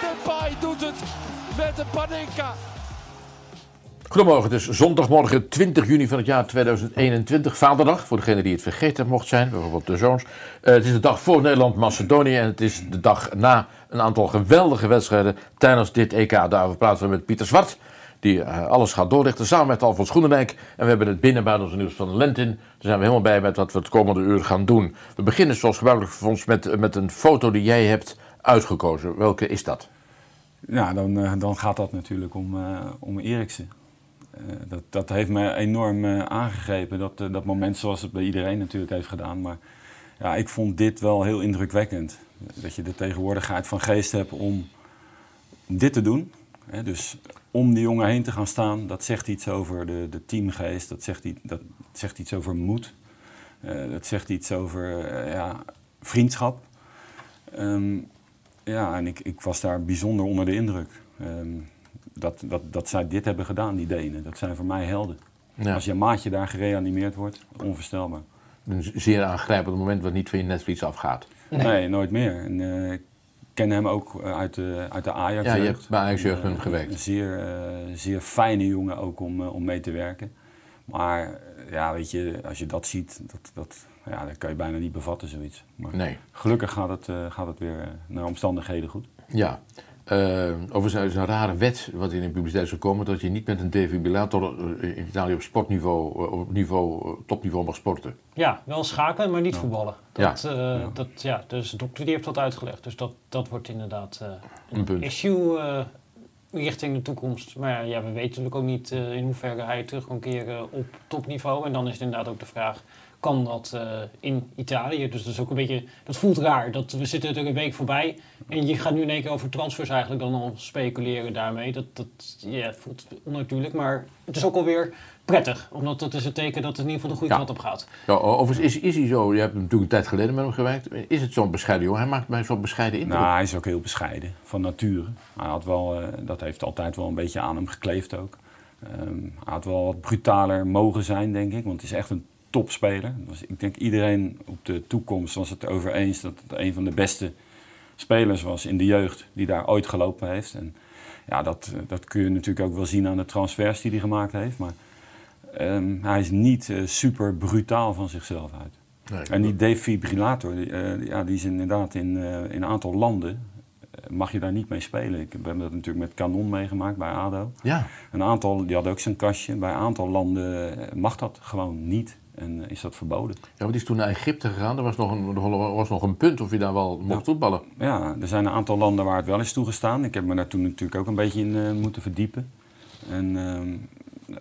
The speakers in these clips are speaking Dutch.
Van Depay doet het met de Panenka. Goedemorgen, het is zondagmorgen 20 juni van het jaar 2021, vaderdag, voor degene die het vergeten mocht zijn, bijvoorbeeld de zoons. Eh, het is de dag voor Nederland-Macedonië en het is de dag na een aantal geweldige wedstrijden tijdens dit EK. Daarover praten we met Pieter Zwart, die eh, alles gaat doorlichten, samen met Alfons Groenendijk. En we hebben het binnenbuitenlandse nieuws van de Lentin. Daar zijn we helemaal bij met wat we het komende uur gaan doen. We beginnen zoals gebruikelijk voor ons met, met een foto die jij hebt uitgekozen. Welke is dat? Ja, dan, eh, dan gaat dat natuurlijk om, eh, om Eriksen. Eh, dat, dat heeft me enorm eh, aangegrepen, dat, dat moment zoals het bij iedereen natuurlijk heeft gedaan. Maar ja, ik vond dit wel heel indrukwekkend. Dat je de tegenwoordigheid van geest hebt om, dit te doen. Hè, dus om die jongen heen te gaan staan, dat zegt iets over de, de teamgeest, dat zegt, iets, dat zegt iets over moed. Dat zegt iets over ja, vriendschap. Ehm, ja, en ik, ik was daar bijzonder onder de indruk. Ehm, dat, dat, dat zij dit hebben gedaan, die Denen. Dat zijn voor mij helden. Ja. Als je maatje daar gereanimeerd wordt, onvoorstelbaar. Een zeer aangrijpend moment wat niet van je netvlies afgaat. Nee, nooit meer. En, eh, ik ken hem ook eh, uit de, uit de Ajax. Ja, je hebt bij Ajax jeugd met hem gewerkt. Een zeer, eh, zeer fijne jongen ook om, eh, om mee te werken. Maar eh, ja, weet je, als je dat ziet, dat, dat, ja, dat kan je bijna niet bevatten, zoiets. Maar Nee. gelukkig gaat het, eh, gaat het weer eh, naar omstandigheden goed. Ja. Uh, overigens is een rare wet wat in de publiciteit is gekomen dat je niet met een defibrillator in Italië op sportniveau, op niveau, topniveau mag sporten. Ja, wel schaken, maar niet voetballen. Ja. Dat, eh, Dat, ja, dus de dokter die heeft dat uitgelegd. Dus dat, dat wordt inderdaad eh, Een punt. issue eh, richting de toekomst. Maar ja, ja, we weten natuurlijk ook niet eh, in hoeverre hij terug kan keren op topniveau. En dan is het inderdaad ook de vraag, kan dat eh, in Italië? Dus dat is ook een beetje, dat voelt raar. Dat, we zitten er een week voorbij en je gaat nu in één keer over transfers eigenlijk dan al speculeren daarmee. Dat, dat ja, het voelt onnatuurlijk, maar het is ook alweer prettig. Omdat dat is het teken dat het in ieder geval de goede Ja. kant op gaat. Ja, overigens is, is hij zo, je hebt natuurlijk een tijd geleden met hem gewerkt, is het zo'n bescheiden jongen? Hij maakt mij zo'n bescheiden indruk. Nou, hij is ook heel bescheiden, van nature. Hij had wel, eh, dat heeft altijd wel een beetje aan hem gekleefd ook. Ehm, hij had wel wat brutaler mogen zijn, denk ik, want het is echt een topspeler. Dus ik denk iedereen op de toekomst was het erover eens dat het een van de beste spelers was in de jeugd die daar ooit gelopen heeft. En ja, dat, eh, dat kun je natuurlijk ook wel zien aan de transfers die hij gemaakt heeft. Maar ehm, hij is niet eh, super brutaal van zichzelf uit. Nee. En die defibrillator, die, eh, ja, die is inderdaad in, in een aantal landen, mag je daar niet mee spelen. Ik heb dat natuurlijk met Canon meegemaakt bij ADO. Ja, Een aantal, die had ook zijn kastje. Bij een aantal landen mag dat gewoon niet en eh, is dat verboden. ja, want die is toen naar Egypte gegaan, er was nog een, was nog een punt of je daar wel mocht voetballen. Ja, er zijn een aantal landen waar het wel is toegestaan. Ik heb me daar toen natuurlijk ook een beetje in eh, moeten verdiepen. En ehm,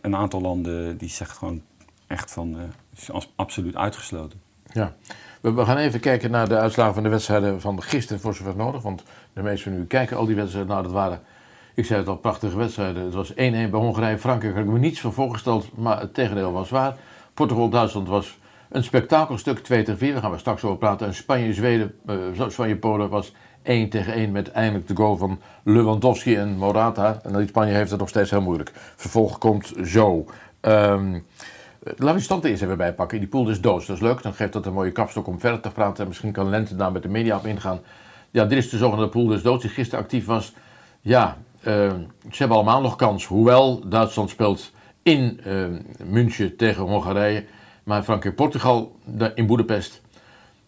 een aantal landen die zegt gewoon echt van, eh, is als absoluut uitgesloten. Ja. We, we gaan even kijken naar de uitslagen van de wedstrijden van gisteren voor zover nodig. Want de meesten van u kijken al die wedstrijden. Nou, dat waren, ik zei het al, prachtige wedstrijden. Het was 1-1 bij Hongarije. Frankrijk had ik me niets van voorgesteld, maar het tegendeel was waar. Portugal-Duitsland was een spektakelstuk, 2 tegen 4. Daar gaan we straks over praten. En Spanje-Zweden, eh, Spanje-Polen was 1 tegen 1 met eindelijk de goal van Lewandowski en Morata. En die Spanje heeft het nog steeds heel moeilijk. Vervolg komt zo. Ehm Laten we die stand er eerst even bijpakken. Die pool is dood. Dat is leuk. Dan geeft dat een mooie kapstok om verder te praten. En misschien kan Lente daar met de media op ingaan. Ja, dit is de zogenaamde pool is dood die gisteren actief was. Ja, eh, ze hebben allemaal nog kans. Hoewel Duitsland speelt in eh, München tegen Hongarije. Maar Frankrijk-Portugal in Boedapest.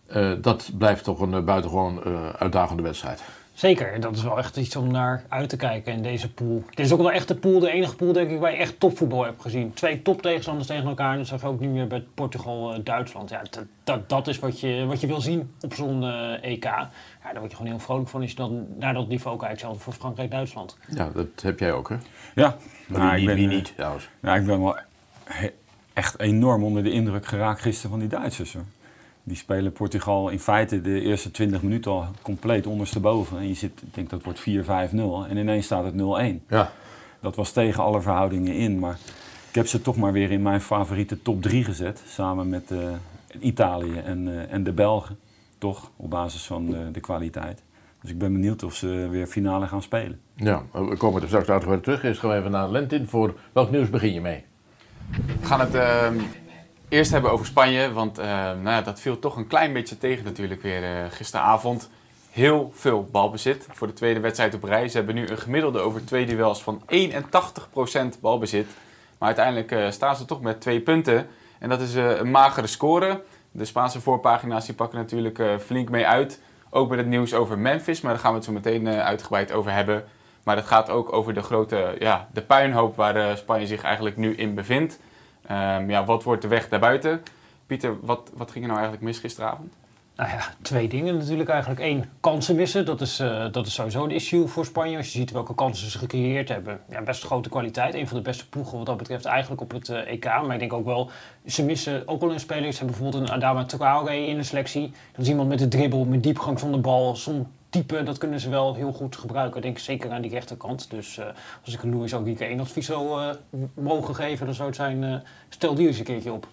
eh, dat blijft toch een eh, buitengewoon eh, uitdagende wedstrijd. Zeker, dat is wel echt iets om naar uit te kijken in deze pool. Dit is ook wel echt de pool, de enige pool denk ik waar je echt topvoetbal hebt gezien. Twee toptegenstanders tegen elkaar, dat zag je ook nu weer bij Portugal-Duitsland. Ja, dat, dat, dat is wat je, wat je wil zien op zo'n eh, EK. Ja, daar word je gewoon heel vrolijk van als je dan naar dat niveau kijkt, zelfs voor Frankrijk-Duitsland. Ja, dat heb jij ook, hè? Ja, Maar nou, ik ben, wie eh, niet, trouwens. Ja, ik ben wel he- echt enorm onder de indruk geraakt gisteren van die Duitsers. Hoor. Die spelen Portugal in feite de eerste 20 minuten al compleet ondersteboven. En je zit, ik denk dat wordt 4-5-0 en ineens staat het 0-1. Ja. Dat was tegen alle verhoudingen in, maar ik heb ze toch maar weer in mijn favoriete top 3 gezet. Samen met uh, Italië en, uh, en de Belgen. Toch, op basis van uh, de kwaliteit. Dus ik ben benieuwd of ze weer finale gaan spelen. Ja, we komen er straks uitgebreid terug. Eerst gaan we even naar Lentin. Voor welk nieuws begin je mee? We gaan het uh, eerst hebben over Spanje. Want uh, nou dat viel toch een klein beetje tegen natuurlijk weer uh, gisteravond. Heel veel balbezit voor de tweede wedstrijd op rij. Ze hebben nu een gemiddelde over twee duels van 81% balbezit. Maar uiteindelijk staan ze toch met twee punten. En dat is een magere score. De Spaanse voorpagina's die pakken natuurlijk flink mee uit. Ook met het nieuws over Memphis, maar daar gaan we het zo meteen uitgebreid over hebben. Maar het gaat ook over de grote ja, de puinhoop waar Spanje zich eigenlijk nu in bevindt. Um, ja, wat wordt de weg daarbuiten? Pieter, wat, wat ging er nou eigenlijk mis gisteravond? Nou ja, twee dingen natuurlijk eigenlijk. Eén, kansen missen. Dat is, uh, dat is sowieso een issue voor Spanje. Als je ziet welke kansen ze gecreëerd hebben. Ja, best grote kwaliteit. Een van de beste ploegen wat dat betreft eigenlijk op het uh, EK. Maar ik denk ook wel, ze missen ook wel een speler. Ze hebben bijvoorbeeld een Adama Traoré in de selectie. Dat is iemand met de dribbel, met diepgang van de bal. Zo'n type, dat kunnen ze wel heel goed gebruiken. Ik denk zeker aan die rechterkant. Dus uh, als ik Louis ook niet één advies zou uh, mogen geven, dan zou het zijn, uh, stel die eens een keertje op.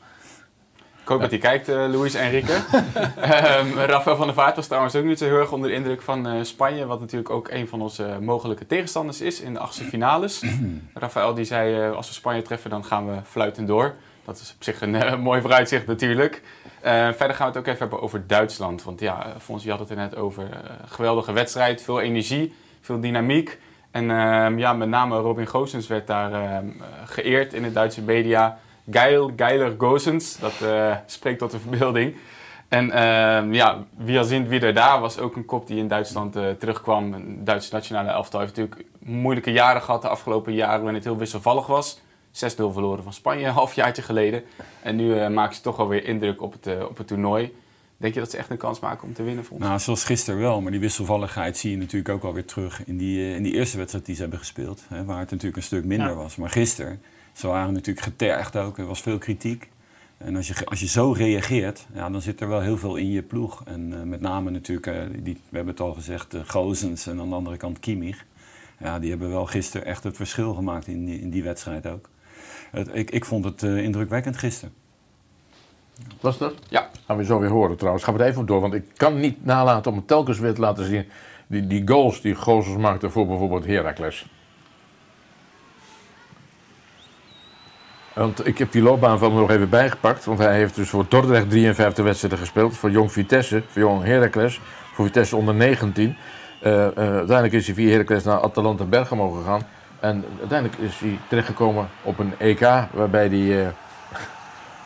Ik hoop dat hij kijkt, Louis Enrique. um, Rafael van der Vaart was trouwens ook niet zo heel erg onder de indruk van Spanje, wat natuurlijk ook een van onze mogelijke tegenstanders is in de achtste finales. Rafael die zei, als we Spanje treffen, dan gaan we fluitend door. Dat is op zich een mooi vooruitzicht natuurlijk. Uh, verder gaan we het ook even hebben over Duitsland. Want ja, Fons, je had het er net over. Uh, geweldige wedstrijd, veel energie, veel dynamiek. En uh, ja, met name Robin Gosens werd daar geëerd in de Duitse media. Geil, geiler Gosens, dat spreekt tot de verbeelding. En ehm, ja, wie al zint, wie er daar was ook een kop die in Duitsland terugkwam. Een Duitse nationale elftal heeft natuurlijk moeilijke jaren gehad de afgelopen jaren waarin het heel wisselvallig was. 6-0 verloren van Spanje een halfjaartje geleden. En nu uh, maken ze toch alweer indruk op het, uh, op het toernooi. Denk je dat ze echt een kans maken om te winnen? Volgens? Nou, zoals gisteren wel. Maar die wisselvalligheid zie je natuurlijk ook alweer terug in die, uh, in die eerste wedstrijd die ze hebben gespeeld. Hè, waar het natuurlijk een stuk minder ja. was. Maar gisteren, ze waren natuurlijk getergd ook. Er was veel kritiek. En als je, als je zo reageert, ja, dan zit er wel heel veel in je ploeg. En met name natuurlijk, die, we hebben het al gezegd, Gozens en aan de andere kant Kimmich. Ja, die hebben wel gisteren echt het verschil gemaakt in die, in die wedstrijd ook. Het, ik, ik vond het uh, indrukwekkend gisteren. Was dat? Ja. Gaan we zo weer horen trouwens. Gaan we er even door, want ik kan niet nalaten om het telkens weer te laten zien. Die, die goals die Gozels maakte voor bijvoorbeeld Heracles. Want ik heb die loopbaan van hem nog even bijgepakt. Want hij heeft dus voor Dordrecht 53 wedstrijden gespeeld. Voor Jong Vitesse, voor Jong Heracles. Voor Vitesse onder 19. Uh, uh, uiteindelijk is hij via Heracles naar Atalanta Bergamo gegaan. En uiteindelijk is hij terechtgekomen op een EK waarbij hij uh,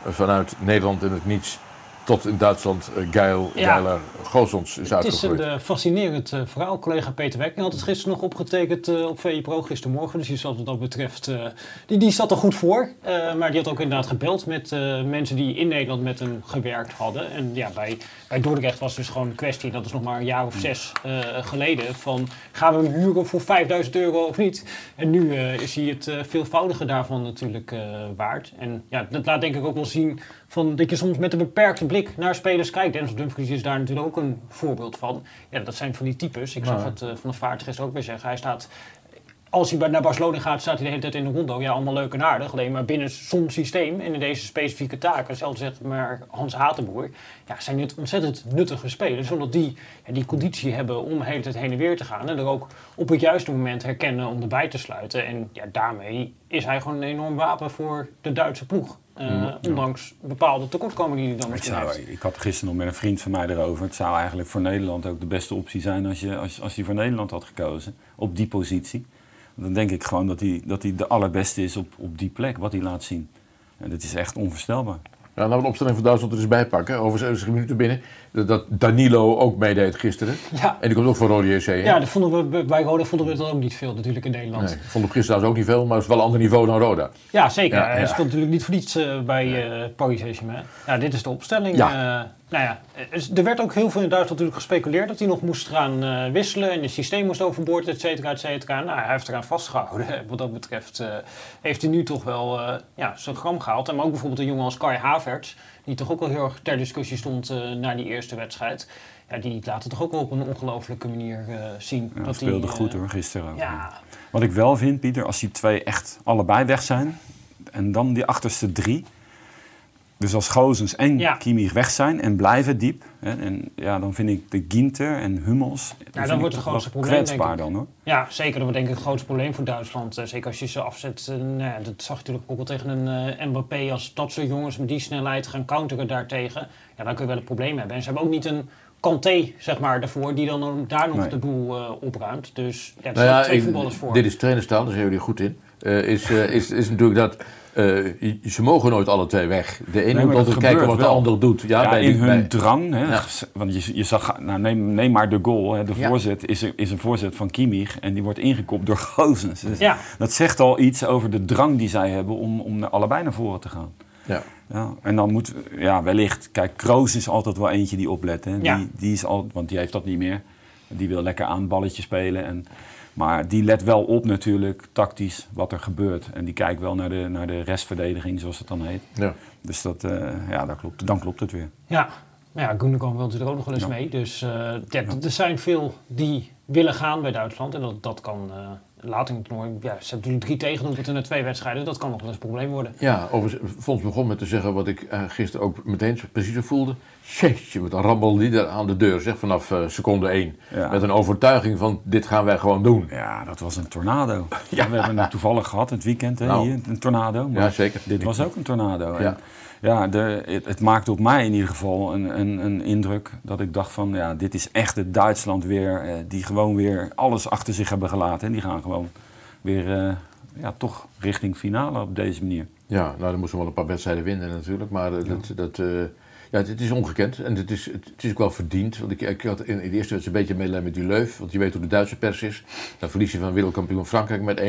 vanuit Nederland in het niets tot in Duitsland uh, Geil, ja. Geiler Gozons is. Het is een uh, fascinerend uh, verhaal. Collega Peter Wekking had het gisteren nog opgetekend op VE Pro gistermorgen. Dus die zat wat dat betreft, die, die zat er goed voor. maar die had ook inderdaad gebeld met mensen die in Nederland met hem gewerkt hadden. En ja, bij, bij Dordrecht was dus gewoon een kwestie, dat is nog maar een jaar of zes geleden, van gaan we hem huren voor 5000 euro of niet? En nu is hij het veelvoudige daarvan natuurlijk waard. En ja, dat laat denk ik ook wel zien van dat je soms met een beperkte blik naar spelers kijkt. Dennis Dumfries is daar natuurlijk ook een voorbeeld van. Ja, dat zijn van die types. Ik zag het uh, van de vaart gisteren ook weer zeggen. Hij staat, als hij naar Barcelona gaat, staat hij de hele tijd in de rondo. Ja, allemaal leuk en aardig. Alleen maar binnen zo'n systeem en in deze specifieke taken. Hetzelfde zegt maar Hans Hatenboer. Ja, zijn dit ontzettend nuttige spelers. Omdat die ja, die conditie hebben om de hele tijd heen en weer te gaan. En er ook op het juiste moment herkennen om erbij te sluiten. En ja, daarmee is hij gewoon een enorm wapen voor de Duitse ploeg. Uh, ondanks bepaalde tekortkomingen die hij dan misschien heeft. Ik had gisteren nog met een vriend van mij erover. Het zou eigenlijk voor Nederland ook de beste optie zijn als je, als, als hij voor Nederland had gekozen. Op die positie. Dan denk ik gewoon dat hij, dat hij de allerbeste is op, op die plek, wat hij laat zien. En dat is echt onvoorstelbaar. Ja, laten we de opstelling van Duitsland er eens bij pakken. Over 70 minuten binnen. Dat Danilo ook meedeed gisteren. Ja. En die komt ook voor Rode JC. Ja, dat vonden we, bij Roda vonden we het ook niet veel natuurlijk in Nederland. Nee, vond ik gisteren ook niet veel, maar het is wel een ander niveau dan Roda. Ja, zeker. Ja, Hij ja. speelt natuurlijk niet voor niets uh, bij uh, Paris Saint-Germain. Ja, dit is de opstelling. Ja. Uh, Nou ja, eh, er werd ook heel veel in Duitsland natuurlijk gespeculeerd dat hij nog moest gaan wisselen en het systeem moest overboord, et cetera, et cetera. Nou, hij heeft eraan vastgehouden. Wat dat betreft heeft hij nu toch wel ja, zijn gram gehaald. En maar ook bijvoorbeeld een jongen als Kai Havertz, die toch ook wel heel erg ter discussie stond na die eerste wedstrijd. Ja, die laat het toch ook wel op een ongelofelijke manier zien. Ja, dat speelde die, goed hoor, gisteren ook. Ja. Wat ik wel vind, Pieter, als die twee echt allebei weg zijn en dan die achterste drie dus als Gozens en ja. Kimmich weg zijn en blijven diep, hè, en ja, dan vind ik de Ginter en Hummels. Ja, dan wordt het grootste probleem. Kwetsbaar dan hoor. Ja, zeker. Dat wordt denk ik het grootste probleem voor Duitsland. Eh, zeker als je ze afzet. Uh, nou dat zag je natuurlijk ook wel tegen een uh, Mbappé. Als dat soort jongens met die snelheid gaan counteren daartegen, ja, dan kun je wel een probleem hebben. En ze hebben ook niet een Kanté, zeg maar, daarvoor, die dan daar nog de boel opruimt. Dus ja, er nou zijn twee voetballers voor. Dit is trainerstaal, daar zijn jullie goed in. is, is, is natuurlijk dat uh, ze mogen nooit alle twee weg. De ene moet altijd kijken wat de ander doet. Ja, ja bij in hun drang. Hè, Want je, je zag, nou, neem, neem maar de goal. Hè, de voorzet is, is een voorzet van Kimmich en die wordt ingekopt door Gozens. Dus ja. Dat zegt al iets over de drang die zij hebben om, om allebei naar voren te gaan. Ja. Ja, en dan moet, ja, wellicht, kijk, Kroos is altijd wel eentje die oplet. Hè. Die, die is al, want die heeft dat niet meer. Die wil lekker aan balletje spelen. En maar die let wel op natuurlijk, tactisch, wat er gebeurt. En die kijkt wel naar de, naar de restverdediging, zoals het dan heet. Ja. Dus dat, uh, ja, dat klopt, dan klopt het weer. Ja, nou ja, Gundogan wil natuurlijk ook nog wel eens mee. Dus uh, ja, er zijn veel die willen gaan bij Duitsland. En dat, dat kan uh, later in het toernooi... Ja, ze hebben natuurlijk drie tegendoelpunten in de twee wedstrijden. Dat kan nog wel eens een probleem worden. Ja, overigens, Fons begon met te zeggen wat ik gisteren ook meteen precies voelde. Jeetje, met een rammel die er aan de deur, zeg, vanaf uh, seconde één. Met een overtuiging van, dit gaan wij gewoon doen. Ja, dat was een tornado. ja. We hebben het toevallig gehad het weekend, hè, nou. hier, een tornado. Maar ja, zeker. Dit was ook een tornado. Ja, en, ja de, het, het, maakte op mij in ieder geval een, een, een, indruk dat ik dacht van, ja, dit is echt het Duitsland weer, eh, die gewoon weer alles achter zich hebben gelaten. En die gaan gewoon weer, uh, ja, toch richting finale op deze manier. Ja, nou, dan moesten we wel een paar wedstrijden winnen natuurlijk, maar dat... dat uh, ja, het, is ongekend en het is, het, is ook wel verdiend. Want ik, ik had in, de eerste wedstrijd een beetje medelijden met die Leuf. Want je weet hoe de Duitse pers is. Dan verlies je van wereldkampioen Frankrijk met 1-0.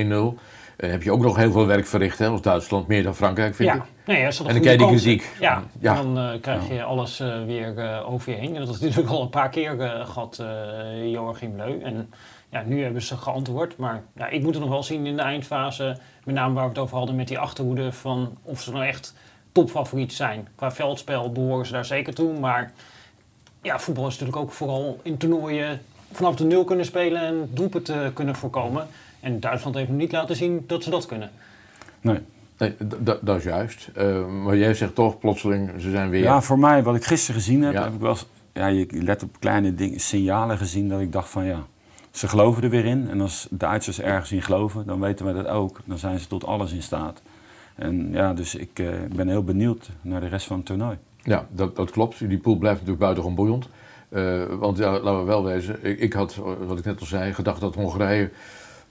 Uh, heb je ook nog heel veel werk verricht hè, als Duitsland, meer dan Frankrijk vind ja. ik. Nee, en dan krijg je die kritiek. Ja, ja. dan uh, krijg je alles uh, weer uh, over je heen. En dat is natuurlijk al een paar keer gehad, Joachim Leu. En ja, nu hebben ze geantwoord. Maar ja, ik moet het nog wel zien in de eindfase. Met name waar we het over hadden met die achterhoede. Van of ze nou echt topfavoriet zijn. Qua veldspel behoren ze daar zeker toe. Maar ja, voetbal is natuurlijk ook vooral in toernooien vanaf de nul kunnen spelen en doelpunten kunnen voorkomen. En Duitsland heeft nog niet laten zien dat ze dat kunnen. Nee. Nee, dat is juist. Uh, maar jij zegt toch plotseling, ze zijn weer... Ja, voor mij, wat ik gisteren gezien heb, heb ik wel... Ja, je let op kleine dingen, signalen gezien dat ik dacht van ja, ze geloven er weer in. En als Duitsers ergens in geloven, dan weten we dat ook. Dan zijn ze tot alles in staat. En ja, dus ik uh, ben heel benieuwd naar de rest van het toernooi. Ja, dat, dat klopt. Die pool blijft natuurlijk buitengewoon boeiend. Uh, want ja, laten we wel wezen, ik, ik, had, wat ik net al zei, gedacht dat Hongarije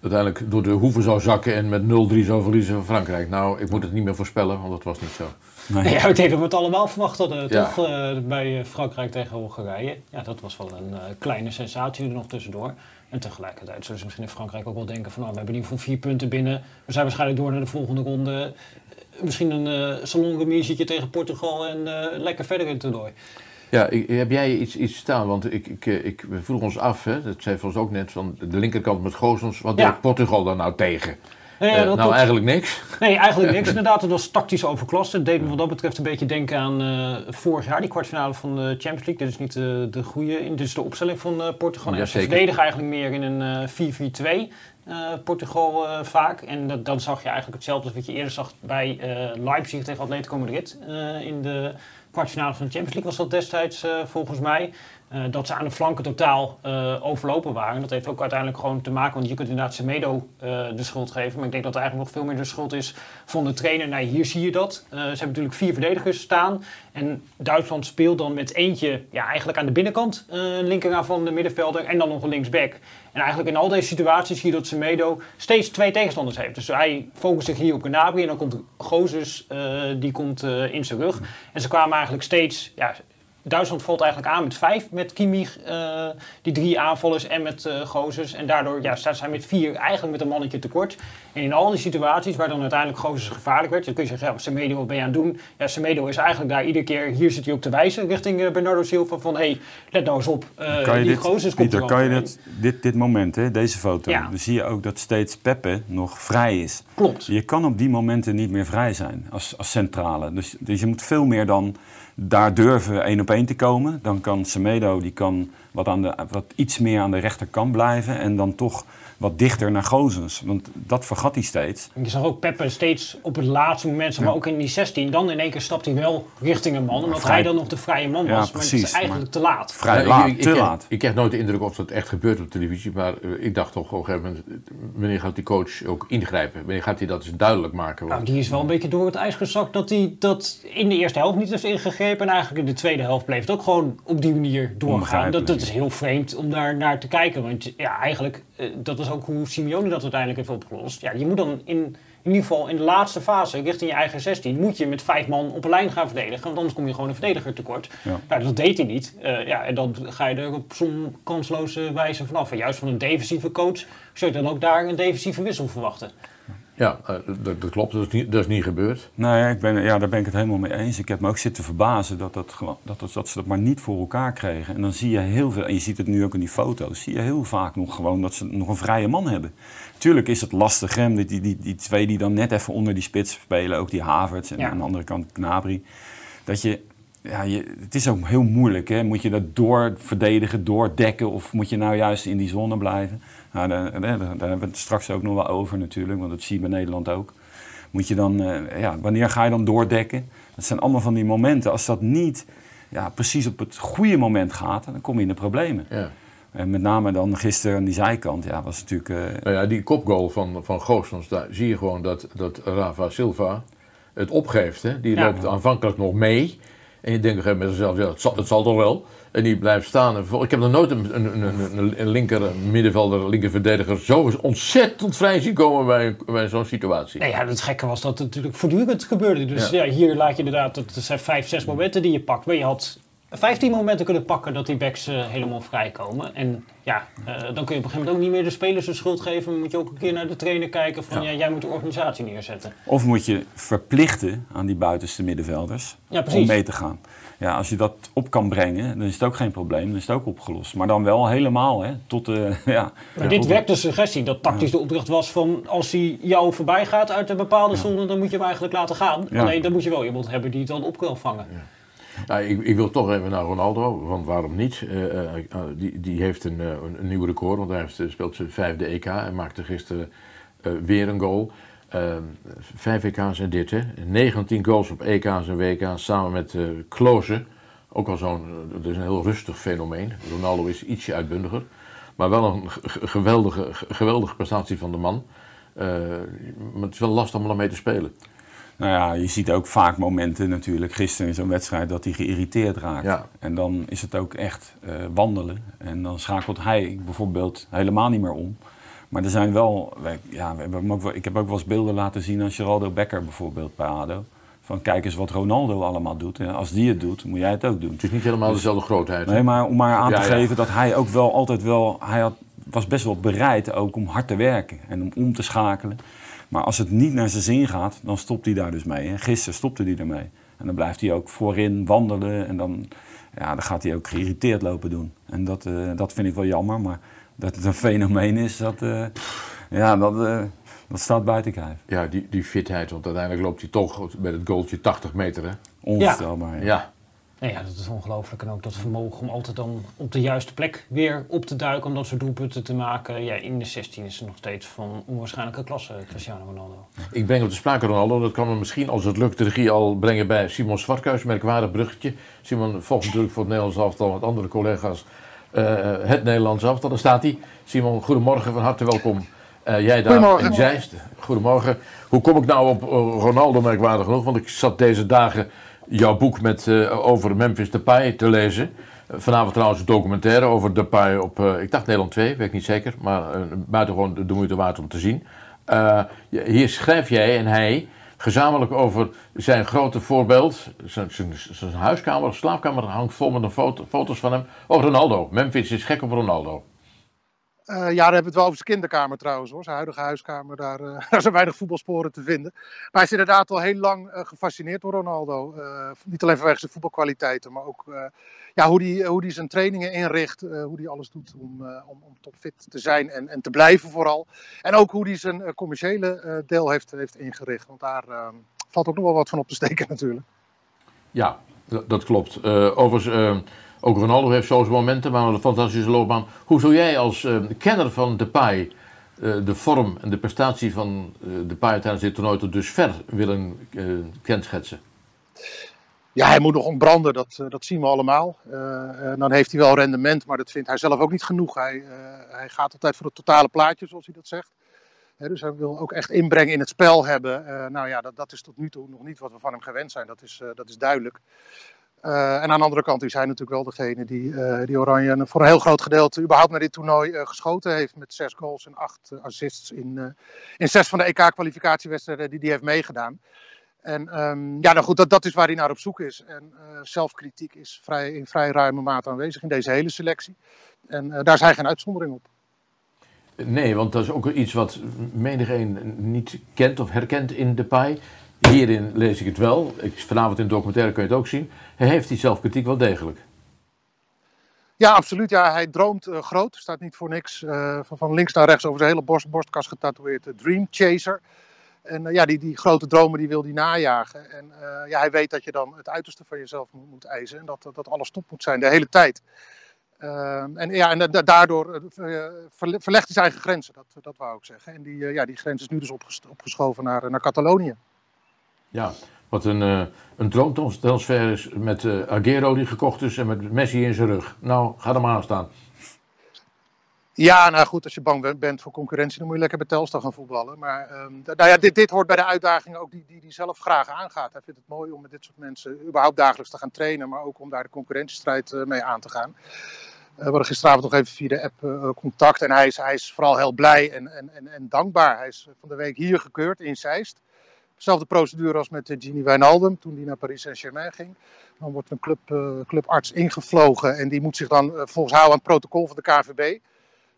uiteindelijk door de hoeven zou zakken en met 0-3 zou verliezen van Frankrijk. Nou, ik moet het niet meer voorspellen, want dat was niet zo. Nee. Ja, ik denk dat we het allemaal verwacht hadden, toch? Uh, bij Frankrijk tegen Hongarije. Ja, dat was wel een uh, kleine sensatie er nog tussendoor. En tegelijkertijd zullen ze misschien in Frankrijk ook wel denken van... Nou, we hebben in ieder geval vier punten binnen. We zijn waarschijnlijk door naar de volgende ronde. Eh, misschien een uh, salonremisetje tegen Portugal en uh, lekker verder in het toernooi. Ja, ik, heb jij iets, iets staan? Want ik, ik, ik, we vroegen ons af, hè, dat zei voor ons ook net, van de linkerkant met Gozens. Wat ja. deed Portugal daar nou tegen? Uh, nou, eigenlijk niks. Nee, eigenlijk niks. Inderdaad, het was tactisch overklast. Het deed me wat dat betreft een beetje denken aan uh, vorig jaar, die kwartfinale van de Champions League. Dit is niet uh, de goede, dit is de opstelling van Portugal. Ja, ze verdedigen eigenlijk meer in een 4-4-2. Portugal vaak. En dat, dan zag je eigenlijk hetzelfde als wat je eerder zag bij Leipzig tegen Atletico Madrid. in de kwartfinale van de Champions League was dat destijds volgens mij. Uh, dat ze aan de flanken totaal uh, overlopen waren. Dat heeft ook uiteindelijk gewoon te maken, want je kunt inderdaad Semedo uh, de schuld geven. Maar ik denk dat er eigenlijk nog veel meer de schuld is van de trainer. Nou, hier zie je dat. ze hebben natuurlijk vier verdedigers staan. En Duitsland speelt dan met eentje ja, eigenlijk aan de binnenkant. linker van de middenvelder en dan nog een linksback. En eigenlijk in al deze situaties zie je dat Semedo steeds twee tegenstanders heeft. Dus hij focust zich hier op Gnabry en dan komt Gozes, die komt in zijn rug. En ze kwamen eigenlijk steeds... Ja, Duitsland valt eigenlijk aan met vijf, met Kimmich, eh, die drie aanvallers en met Gozes. En daardoor ja, staan zij met vier eigenlijk met een mannetje tekort. En in al die situaties waar dan uiteindelijk Gozes gevaarlijk werd, dan kun je zeggen, ja, Semedo, wat ben je aan het doen? Ja, Semedo is eigenlijk daar iedere keer, hier zit hij ook te wijzen richting eh, Bernardo Silva van, hé, hey, let nou eens op, kan je die dit, Gozes komt Pieter, er kan je dit, dit, dit moment, hè, deze foto, Ja. dan zie je ook dat steeds Peppe nog vrij is. Klopt. Je kan op die momenten niet meer vrij zijn als, als centrale. Dus, dus je moet veel meer dan daar durven één op één te komen. Dan kan Semedo die kan wat, aan de, wat iets meer aan de rechterkant blijven en dan toch wat dichter naar Gozens. Want dat vergat hij steeds. Je zag ook Peppe steeds op het laatste moment, maar ook in die 16, dan in één keer stapt hij wel richting een man, omdat Vrij- hij dan nog de vrije man was. Ja, maar het is eigenlijk maar- te laat. Vrij Ja, laat, ik, ik, te ik, laat. Ik krijg nooit de indruk of dat echt gebeurt op televisie, maar eh, ik dacht toch op een gegeven moment, wanneer gaat die coach ook ingrijpen? Wanneer gaat hij dat eens duidelijk maken? Nou, Want- die is wel een beetje door het ijs gezakt dat hij dat in de eerste helft niet heeft ingegrepen. En eigenlijk in de tweede helft bleef het ook gewoon op die manier doorgaan. Dat, dat is heel vreemd om daar naar te kijken. Want ja, eigenlijk, dat is ook hoe Simeone dat uiteindelijk heeft opgelost. Ja, je moet dan in, in ieder geval in de laatste fase, richting je eigen 16, moet je met vijf man op een lijn gaan verdedigen. Want anders kom je gewoon een verdediger tekort. Ja. Nou, dat deed hij niet. Eh, ja, en dan ga je er op zo'n kansloze wijze vanaf. En juist van een defensieve coach zou je dan ook daar een defensieve wissel verwachten. Ja, eh, dat, dat klopt, dat is, niet, dat is niet gebeurd. Nou ja, ik ben, ja, daar ben ik het helemaal mee eens. Ik heb me ook zitten verbazen dat, dat, dat, dat, dat ze dat maar niet voor elkaar kregen. En dan zie je heel veel, en je ziet het nu ook in die foto's, zie je heel vaak nog gewoon dat ze nog een vrije man hebben. Tuurlijk is het lastig, hè, die, die, die, die twee die dan net even onder die spits spelen, ook die Havertz en Ja. aan de andere kant Knabry. Dat je, ja, je, het is ook heel moeilijk, hè. Moet je dat door verdedigen, doordekken of moet je nou juist in die zone blijven? Nou, daar, daar, daar hebben we het straks ook nog wel over natuurlijk, want dat zie je bij Nederland ook. Moet je dan, eh, ja, wanneer ga je dan doordekken? Dat zijn allemaal van die momenten. Als dat niet ja, precies op het goede moment gaat, dan kom je in de problemen. Ja. En met name dan gisteren aan die zijkant, ja, was natuurlijk... eh, Nou ja, die kopgoal van, van Goossens, daar zie je gewoon dat, dat Rafa Silva het opgeeft. Hè? Die Ja. loopt aanvankelijk nog mee. En je denkt op een gegeven moment bij ja, het zal, het zal toch wel. En die blijft staan. En Ik heb nog nooit een, een, een, een, een linker middenvelder, linker verdediger zo ontzettend vrij zien komen bij, bij zo'n situatie. Nee, ja, het gekke was dat het natuurlijk voortdurend gebeurde. Dus ja. Ja. hier laat je inderdaad, dat zijn vijf, zes momenten die je pakt. Maar je had 15 momenten kunnen pakken dat die backs eh, helemaal vrijkomen. En ja, eh, dan kun je op een gegeven moment ook niet meer de spelers de schuld geven. Maar moet je ook een keer naar de trainer kijken van ja, jij moet de organisatie neerzetten. Of moet je verplichten aan die buitenste middenvelders Ja, om mee te gaan. Ja, als je dat op kan brengen, dan is het ook geen probleem. Dan is het ook opgelost. Maar dan wel helemaal, hè, tot de... ja, Maar ja, dit werkt de suggestie dat tactisch de opdracht was van als hij jou voorbij gaat uit een bepaalde zone, dan moet je hem eigenlijk laten gaan. Ja. Alleen dan moet je wel iemand hebben die het dan op kan vangen. Ik, wil toch even naar Ronaldo, want waarom niet? Eh, eh, eh, die, die heeft een, een, nieuw record, want hij heeft, speelt zijn vijfde EK en maakte gisteren weer een goal. Eh, vijf EK's en dit, hè. 19 goals op EK's en WK's samen met eh Klose. Ook al zo'n, dat is een heel rustig fenomeen. Ronaldo is ietsje uitbundiger. Maar wel een ge- ge- geweldige, ge- geweldige prestatie van de man. Maar het is wel lastig om ermee te spelen. Nou ja, je ziet ook vaak momenten natuurlijk, gisteren in zo'n wedstrijd, dat hij geïrriteerd raakt. Ja. En dan is het ook echt eh, wandelen. En dan schakelt hij bijvoorbeeld helemaal niet meer om. Maar er zijn wel, wij- ja, we hebben hem ook ik heb ook wel eens beelden laten zien aan Geraldo Becker bijvoorbeeld bij ADO. Van kijk eens wat Ronaldo allemaal doet. En als die het doet, moet jij het ook doen. Het is niet helemaal dezelfde grootheid. Nee, maar om maar aan Ja, te ja. geven dat hij ook wel altijd wel... Hij had, was best wel bereid ook om hard te werken en om om te schakelen. Maar als het niet naar zijn zin gaat, dan stopt hij daar dus mee. En gisteren stopte hij ermee. En dan blijft hij ook voorin wandelen en dan, ja, dan gaat hij ook geïrriteerd lopen doen. En dat, eh, dat vind ik wel jammer, maar dat het een fenomeen is, dat, eh, ja, dat, eh, dat staat buiten kijf. Ja, die, die fitheid, want uiteindelijk loopt hij toch met het goaltje 80 meter. Hè? Onvoorstelbaar. ja. Ja, Nee, ja, dat is ongelooflijk. En ook dat vermogen om altijd dan op de juiste plek weer op te duiken om dat soort doelpunten te maken. Ja, in de 16 is er nog steeds van onwaarschijnlijke klasse Cristiano Ronaldo. ik breng op de sprake Ronaldo. Dat kan me misschien, als het lukt, de regie al brengen bij Simon Zwartkuis. Merkwaardig bruggetje. Simon volgt natuurlijk voor het Nederlands elftal met andere collega's eh, het Nederlands elftal. Daar staat hij. Simon, goedemorgen, van harte welkom. Eh, jij daar Goedemorgen. in Zeist. Goedemorgen. Hoe kom ik nou op eh, Ronaldo merkwaardig genoeg? Want ik zat deze dagen jouw boek met, eh, over Memphis Depay te lezen. Vanavond trouwens een documentaire over Depay op, eh, ik dacht Nederland 2, weet ik niet zeker. Maar uh, buitengewoon de moeite waard om te zien. Hier schrijf jij en hij gezamenlijk over zijn grote voorbeeld. Zijn, zijn, zijn huiskamer, slaapkamer hangt vol met een foto, foto's van hem. Oh, Ronaldo. Memphis is gek op Ronaldo. Uh, ja, daar hebben we het wel over zijn kinderkamer trouwens hoor. Zijn huidige huiskamer, daar, uh, daar zijn weinig voetbalsporen te vinden. Maar hij is inderdaad al heel lang uh, gefascineerd door Ronaldo. niet alleen vanwege zijn voetbalkwaliteiten, maar ook ja, hoe hij hoe die zijn trainingen inricht. hoe hij alles doet om, om, om topfit te zijn en, en te blijven vooral. En ook hoe hij zijn commerciële deel heeft, heeft ingericht. Want daar valt ook nog wel wat van op te steken natuurlijk. Ja, dat klopt. overigens ook Ronaldo heeft zo'n momenten, maar een fantastische loopbaan. Hoe zou jij als uh, kenner van Depay uh, de vorm en de prestatie van uh, Depay tijdens dit toernooi tot dusver willen kenschetsen? Ja, hij moet nog ontbranden, dat, dat zien we allemaal. dan heeft hij wel rendement, maar dat vindt hij zelf ook niet genoeg. Hij, hij gaat altijd voor het totale plaatje, zoals hij dat zegt. dus hij wil ook echt inbreng in het spel hebben. nou ja, dat, dat is tot nu toe nog niet wat we van hem gewend zijn, dat is, dat is duidelijk. Uh, en aan de andere kant is hij natuurlijk wel degene die, uh, die Oranje voor een heel groot gedeelte überhaupt naar dit toernooi uh, geschoten heeft. Met zes goals en acht assists in, in zes van de EK-kwalificatiewedstrijden die hij heeft meegedaan. En um, ja, nou goed, dat, dat is waar hij naar op zoek is. En zelfkritiek is vrij, in vrij ruime mate aanwezig in deze hele selectie. En daar hij geen uitzondering op. Nee, want dat is ook iets wat menigeen niet kent of herkent in de paai. Hierin lees ik het wel. Ik, vanavond in de documentaire kun je het ook zien. Hij heeft die zelfkritiek wel degelijk. Ja, absoluut. Ja, hij droomt uh, groot. Staat niet voor niks uh, van, links naar rechts over zijn hele borst, borstkas getatoeëerd. De Dream Chaser. En uh, ja, die, die grote dromen die wil hij najagen. En ja, hij weet dat je dan het uiterste van jezelf moet, eisen. En dat, dat alles top moet zijn de hele tijd. en ja, en daardoor verlegt hij zijn eigen grenzen. Dat, dat wou ik zeggen. En die, ja, die grens is nu dus opgeschoven naar, naar Catalonië. Ja, wat een, uh, een droomtransfer is met uh, Aguero die gekocht is en met Messi in zijn rug. Nou, ga er maar aan staan. Ja, nou goed, als je bang bent voor concurrentie, dan moet je lekker bij Telstar gaan voetballen. Maar um, nou ja, dit, dit hoort bij de uitdagingen ook die, die, die zelf graag aangaat. Hij vindt het mooi om met dit soort mensen überhaupt dagelijks te gaan trainen, maar ook om daar de concurrentiestrijd uh, mee aan te gaan. we hadden gisteravond nog even via de app contact en hij is, hij is vooral heel blij en, en, en, en dankbaar. Hij is van de week hier gekeurd in Zeist. Dezelfde procedure als met Gini Wijnaldum toen die naar Paris Saint-Germain ging. Dan wordt een club, uh, clubarts ingevlogen en die moet zich dan uh, volgens houden aan het protocol van de KVB.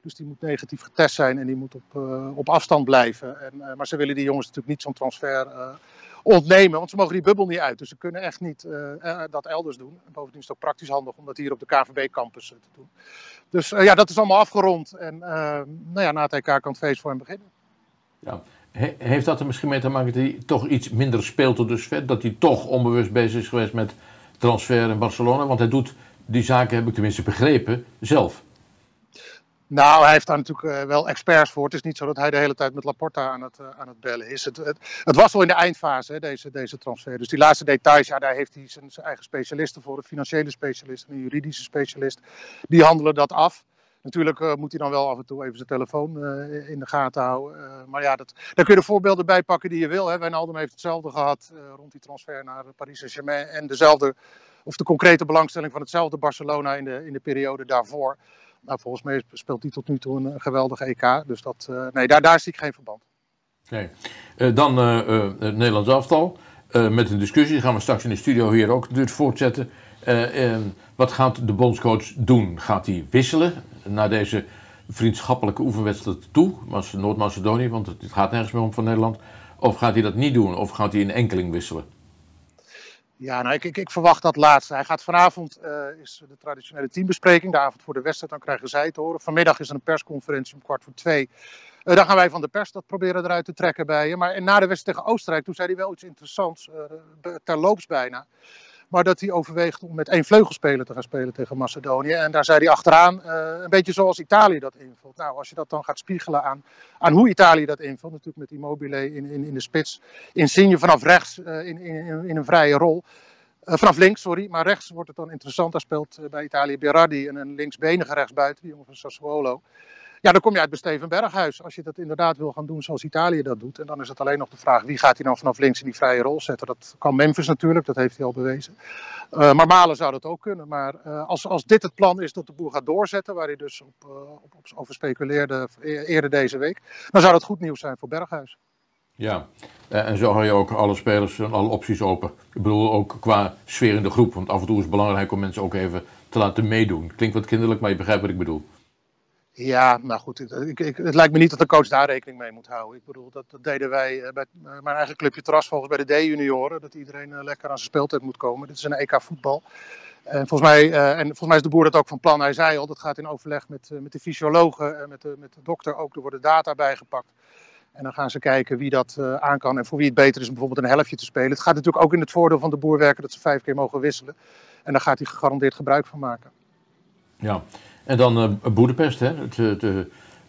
Dus die moet negatief getest zijn en die moet op, op afstand blijven. En, maar ze willen die jongens natuurlijk niet zo'n transfer ontnemen, want ze mogen die bubbel niet uit. Dus ze kunnen echt niet dat elders doen. En bovendien is het ook praktisch handig om dat hier op de KVB-campus te doen. Dus ja, dat is allemaal afgerond. En nou ja, na het EK kan het feest voor hem beginnen. Ja, heeft dat er misschien mee te maken dat hij toch iets minder speelt? Dat hij toch onbewust bezig is geweest met transfer in Barcelona? Want hij doet die zaken, heb ik tenminste begrepen, zelf. Nou, hij heeft daar natuurlijk uh, wel experts voor. Het is niet zo dat hij de hele tijd met Laporta aan het, uh, aan het bellen is. Het, het, was wel in de eindfase, deze, deze transfer. Dus die laatste details, ja, daar heeft hij zijn, zijn eigen specialisten voor. Een financiële specialist en een juridische specialist. Die handelen dat af. Natuurlijk uh, moet hij dan wel af en toe even zijn telefoon uh, in de gaten houden. Uh, maar ja, dat, daar kun je de voorbeelden bij pakken die je wil. Hè. Wijnaldum heeft hetzelfde gehad rond die transfer naar Paris Saint-Germain. En dezelfde, of de concrete belangstelling van hetzelfde Barcelona in de, in de periode daarvoor. Nou, volgens mij speelt hij tot nu toe een geweldige EK. Dus dat, nee, daar, daar zie ik geen verband. Nee. dan het Nederlands aftal. met een discussie gaan we straks in de studio hier ook natuurlijk voortzetten. wat gaat de bondscoach doen? Gaat hij wisselen? Naar deze vriendschappelijke oefenwedstrijd toe, was Noord-Macedonië, want het gaat nergens meer om van Nederland. Of gaat hij dat niet doen? Of gaat hij in enkeling wisselen? Ja, nou, ik, ik, ik verwacht dat laatste. Hij gaat vanavond, uh, is de traditionele teambespreking, de avond voor de wedstrijd, dan krijgen zij te horen. Vanmiddag is er een persconferentie om kwart voor twee. Uh, dan gaan wij van de pers dat proberen eruit te trekken bij je. Maar na de wedstrijd tegen Oostenrijk, toen zei hij wel iets interessants, uh, terloops bijna. Maar dat hij overweegt om met één vleugelspeler te gaan spelen tegen Macedonië. En daar zei hij achteraan, uh, een beetje zoals Italië dat invult. Nou, als je dat dan gaat spiegelen aan, aan hoe Italië dat invult. Natuurlijk met Immobile in, in, in de spits. Insigne vanaf rechts uh, in, in, in een vrije rol. Uh, vanaf links, sorry. Maar rechts wordt het dan interessant. Daar speelt bij Italië Berardi en een linksbenige rechtsbuiten, die jongen van Sassuolo. Ja, dan kom je uit bij Steven Berghuis. Als je dat inderdaad wil gaan doen zoals Italië dat doet. En dan is het alleen nog de vraag wie gaat hij dan vanaf links in die vrije rol zetten. Dat kan Memphis natuurlijk, dat heeft hij al bewezen. Uh, maar Malen zou dat ook kunnen. Maar uh, als, als dit het plan is dat de boer gaat doorzetten, waar hij dus op, uh, op, op over speculeerde eerder deze week. Dan zou dat goed nieuws zijn voor Berghuis. Ja, Eh, en zo hou je ook alle spelers en alle opties open. Ik bedoel ook qua sfeer in de groep. Want af en toe is het belangrijk om mensen ook even te laten meedoen. Klinkt wat kinderlijk, maar je begrijpt wat ik bedoel. Ja, maar goed, ik, ik, het lijkt me niet dat de coach daar rekening mee moet houden. Ik bedoel, dat, dat deden wij eh, bij eh, mijn eigen clubje Terras volgens bij de D-junioren. Dat iedereen eh, lekker aan zijn speeltijd moet komen. Dit is een EK voetbal. En volgens, mij, en volgens mij is de boer dat ook van plan. Hij zei al, dat gaat in overleg met, met de fysiologen en met de, met de dokter ook. Er worden data bijgepakt. En dan gaan ze kijken wie dat aan kan en voor wie het beter is om bijvoorbeeld een helftje te spelen. Het gaat natuurlijk ook in het voordeel van de boer werken dat ze vijf keer mogen wisselen. En daar gaat hij gegarandeerd gebruik van maken. Ja, en dan eh Boedapest, hè. Het, het, eh,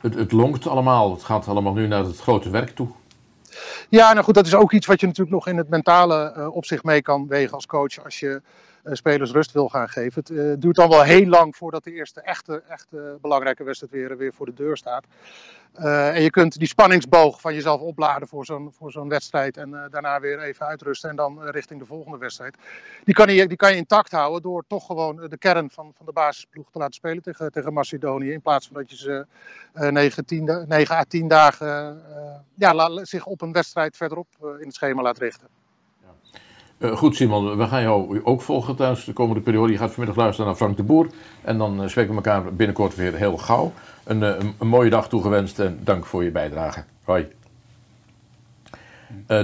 het, het longt allemaal. Het gaat allemaal nu naar het grote werk toe. Ja, nou goed, dat is ook iets wat je natuurlijk nog in het mentale eh, opzicht mee kan wegen als coach als je spelers rust wil gaan geven. Het eh, duurt dan wel heel lang voordat de eerste echte, echte belangrijke wedstrijd weer, weer voor de deur staat. Eh, en je kunt die spanningsboog van jezelf opladen voor zo'n, voor zo'n wedstrijd en eh, daarna weer even uitrusten en dan eh, richting de volgende wedstrijd. Die kan, je, die kan je intact houden door toch gewoon eh, de kern van, van de basisploeg te laten spelen tegen, tegen Macedonië. In plaats van dat je ze eh 9, 10, da- 9 à 10 dagen eh, ja, zich op een wedstrijd verderop eh, in het schema laat richten. Eh, goed, Simon, we gaan jou ook volgen tijdens de komende periode. Je gaat vanmiddag luisteren naar Frank de Boer. En dan eh, spreken we elkaar binnenkort weer heel gauw. Een, eh, een, een mooie dag toegewenst en dank voor je bijdrage. Hoi.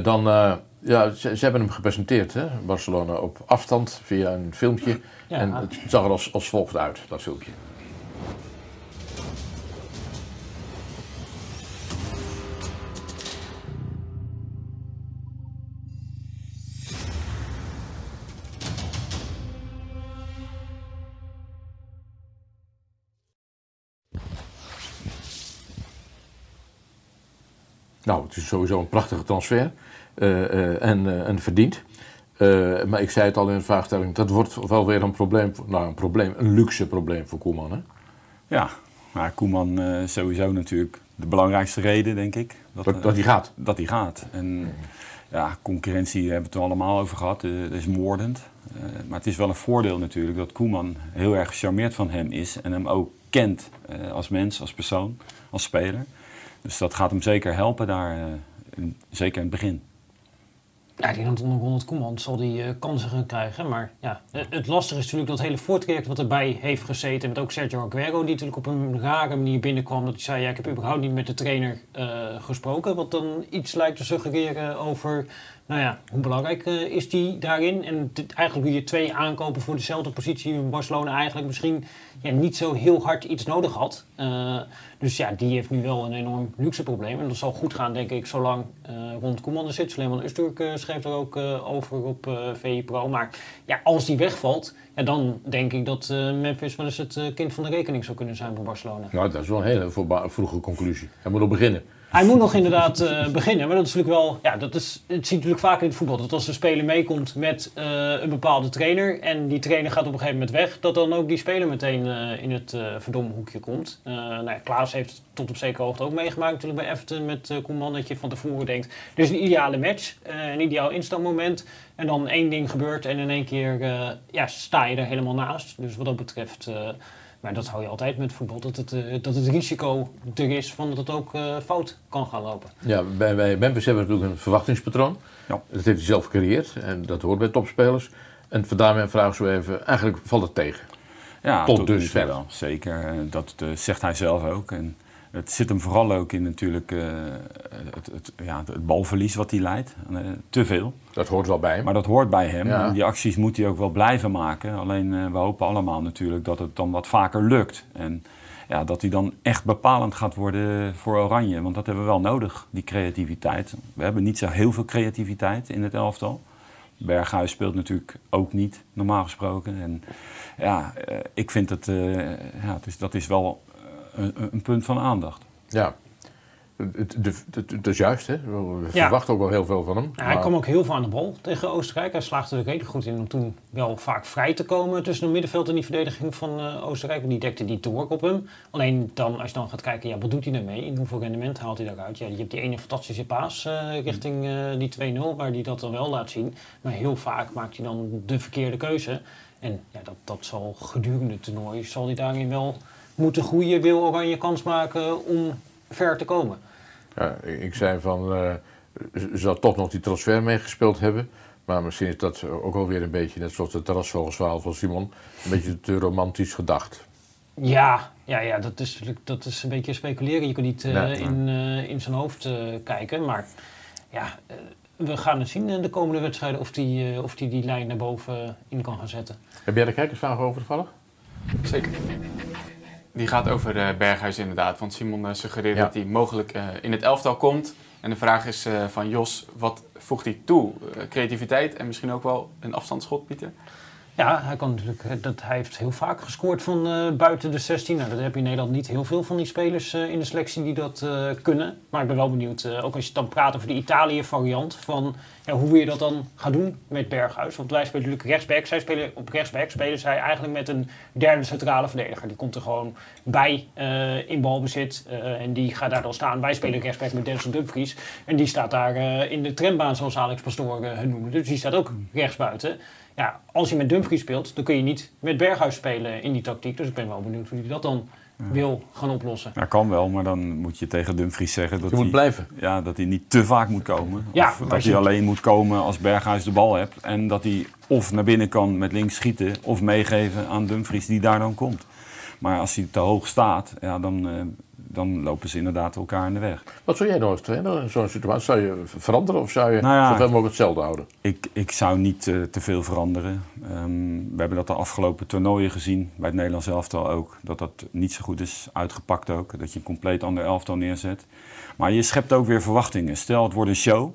Dan, ja, ze, ze hebben hem gepresenteerd, hè, Barcelona, op afstand via een filmpje. Ja. En het zag er als, als volgt uit, dat filmpje. Nou, het is sowieso een prachtige transfer. eh, eh, en, eh, en verdiend. Maar ik zei het al in de vraagstelling, dat wordt wel weer een probleem, nou een probleem, een luxe probleem voor Koeman. Hè? Ja, maar Koeman eh, sowieso natuurlijk de belangrijkste reden, denk ik. Dat, dat hij gaat. dat hij gaat. En ja, concurrentie hebben we het er allemaal over gehad. eh, dat is moordend. Maar het is wel een voordeel natuurlijk dat Koeman heel erg gecharmeerd van hem is. En hem ook kent als mens, als persoon, als speler. Dus dat gaat hem zeker helpen daar, eh, zeker in het begin. Ja, ik denk onder Ronald Koeman zal die eh, kansen gaan krijgen. Maar ja, het, het lastige is natuurlijk dat hele voortraject wat erbij heeft gezeten. Met ook Sergio Aguero, die natuurlijk op een rare manier binnenkwam. Dat hij zei, ja, ik heb überhaupt niet met de trainer eh, gesproken. Wat dan iets lijkt te suggereren over, nou ja, hoe belangrijk eh, is die daarin. En eigenlijk doe je twee aankopen voor dezelfde positie. Barcelona eigenlijk misschien ja, niet zo heel hard iets nodig had. Eh, dus ja, die heeft nu wel een enorm luxe probleem. En dat zal goed gaan, denk ik, zolang eh rond Koeman zit. Suleiman Usturk schreef er ook over op VI Pro. Maar ja, als die wegvalt, ja, dan denk ik dat Memphis wel eens het kind van de rekening zou kunnen zijn voor Barcelona. Nou, dat is wel een hele vroege conclusie. Hij moet nog beginnen. Hij moet nog inderdaad eh, beginnen, maar dat is natuurlijk wel, ja, dat is, het zie je natuurlijk vaak in het voetbal. Dat als een speler meekomt met eh, een bepaalde trainer en die trainer gaat op een gegeven moment weg, dat dan ook die speler meteen eh, in het verdomme hoekje komt. Nou ja, Klaas heeft tot op zekere hoogte ook meegemaakt natuurlijk bij Everton met Koeman, dat je van tevoren denkt, dit is een ideale match, een ideaal instapmoment. En dan één ding gebeurt en in één keer ja, sta je er helemaal naast. Dus wat dat betreft... maar dat hou je altijd met voetbal, dat het, eh, dat het risico er is van dat het ook eh, fout kan gaan lopen. Ja, bij, bij Memphis hebben we natuurlijk een verwachtingspatroon. Ja. Dat heeft hij zelf gecreëerd en dat hoort bij topspelers. En vandaar mijn vraag zo even, eigenlijk valt het tegen. Ja, Tot tot, dusver. wel. Zeker. Dat eh, zegt hij zelf ook. En het zit hem vooral ook in natuurlijk eh, het, het, ja, het balverlies wat hij leidt. Eh, te veel. Dat hoort wel bij hem. Maar dat hoort bij hem. Ja. En die acties moet hij ook wel blijven maken. Alleen eh, we hopen allemaal natuurlijk dat het dan wat vaker lukt. En ja, dat hij dan echt bepalend gaat worden voor Oranje. Want dat hebben we wel nodig, die creativiteit. We hebben niet zo heel veel creativiteit in het elftal. Berghuis speelt natuurlijk ook niet, normaal gesproken. En ja, ik vind het, ja, het is, dat is wel een, een punt van aandacht. Ja, het, is juist, hè. We Ja. verwachten ook wel heel veel van hem. Ja, hij kwam ook heel veel aan de bal tegen Oostenrijk. Hij slaagde er redelijk goed in om toen wel vaak vrij te komen tussen het middenveld en die verdediging van eh, Oostenrijk. Want die dekte die door op hem. Alleen dan, als je dan gaat kijken, ja, wat doet hij daarmee? In hoeveel rendement haalt hij daaruit? Ja, je hebt die ene fantastische paas eh, richting eh, die 2-0, waar hij dat dan wel laat zien. Maar heel vaak maakt hij dan de verkeerde keuze. En ja, dat, dat zal gedurende het toernooi, zal hij daarin wel moeten groeien. Wil Oranje kans maken om ver te komen. Ja, ik zei van, eh, zou toch nog die transfer meegespeeld hebben. Maar misschien is dat ook alweer een beetje, net zoals het terrasvogelsverhaal van Simon, een beetje te romantisch gedacht. Ja, ja, ja dat, is, dat is een beetje speculeren. Je kunt niet uh, Nee. in, uh, in zijn hoofd uh, kijken. Maar ja, uh, we gaan het zien in de komende wedstrijden of die, uh, of die die lijn naar boven in kan gaan zetten. Heb jij de kijkersvraag over toevallig? Zeker. Die gaat over uh, Berghuis inderdaad. Want Simon uh, suggereert Ja. dat hij mogelijk uh, in het elftal komt. En de vraag is van Jos, wat voegt hij toe? Creativiteit en misschien ook wel een afstandsschot, Pieter? Ja, hij, kan natuurlijk, eh, dat, hij heeft heel vaak gescoord van uh, buiten de 16. Nou, dat heb je in Nederland niet heel veel van die spelers uh, in de selectie die dat kunnen. Maar ik ben wel benieuwd, ook als je dan praat over de Italië-variant, van ja, hoe wil je dat dan gaan doen met Berghuis? Want wij spelen natuurlijk rechtsback. Zij spelen op rechtsback spelen zij eigenlijk met een derde centrale verdediger. Die komt er gewoon bij in balbezit en die gaat daar dan staan. Wij spelen rechtsback met Denzel Dumfries en die staat daar in de trambaan, zoals Alex Pastoor uh, noemde. Dus die staat ook rechtsbuiten ja, als je met Dumfries speelt, dan kun je niet met Berghuis spelen in die tactiek. Dus ik ben wel benieuwd hoe hij dat dan ja. wil gaan oplossen. Ja, kan wel, maar dan moet je tegen Dumfries zeggen dat je moet hij, blijven. Ja, dat hij niet te vaak moet komen. Ja, of dat hij alleen moet komen als Berghuis de bal hebt. En dat hij of naar binnen kan met links schieten of meegeven aan Dumfries die daar dan komt. Maar als hij te hoog staat, ja, dan, uh, dan lopen ze inderdaad elkaar in de weg. Wat zou jij nou als trainer in zo'n situatie? Zou je veranderen of zou je Nou ja, zoveel mogelijk hetzelfde houden? Ik, ik zou niet uh, te veel veranderen. Um, we hebben dat de afgelopen toernooien gezien, bij het Nederlands elftal ook. Dat dat niet zo goed is uitgepakt ook. Dat je een compleet ander elftal neerzet. Maar je schept ook weer verwachtingen. Stel het wordt een show.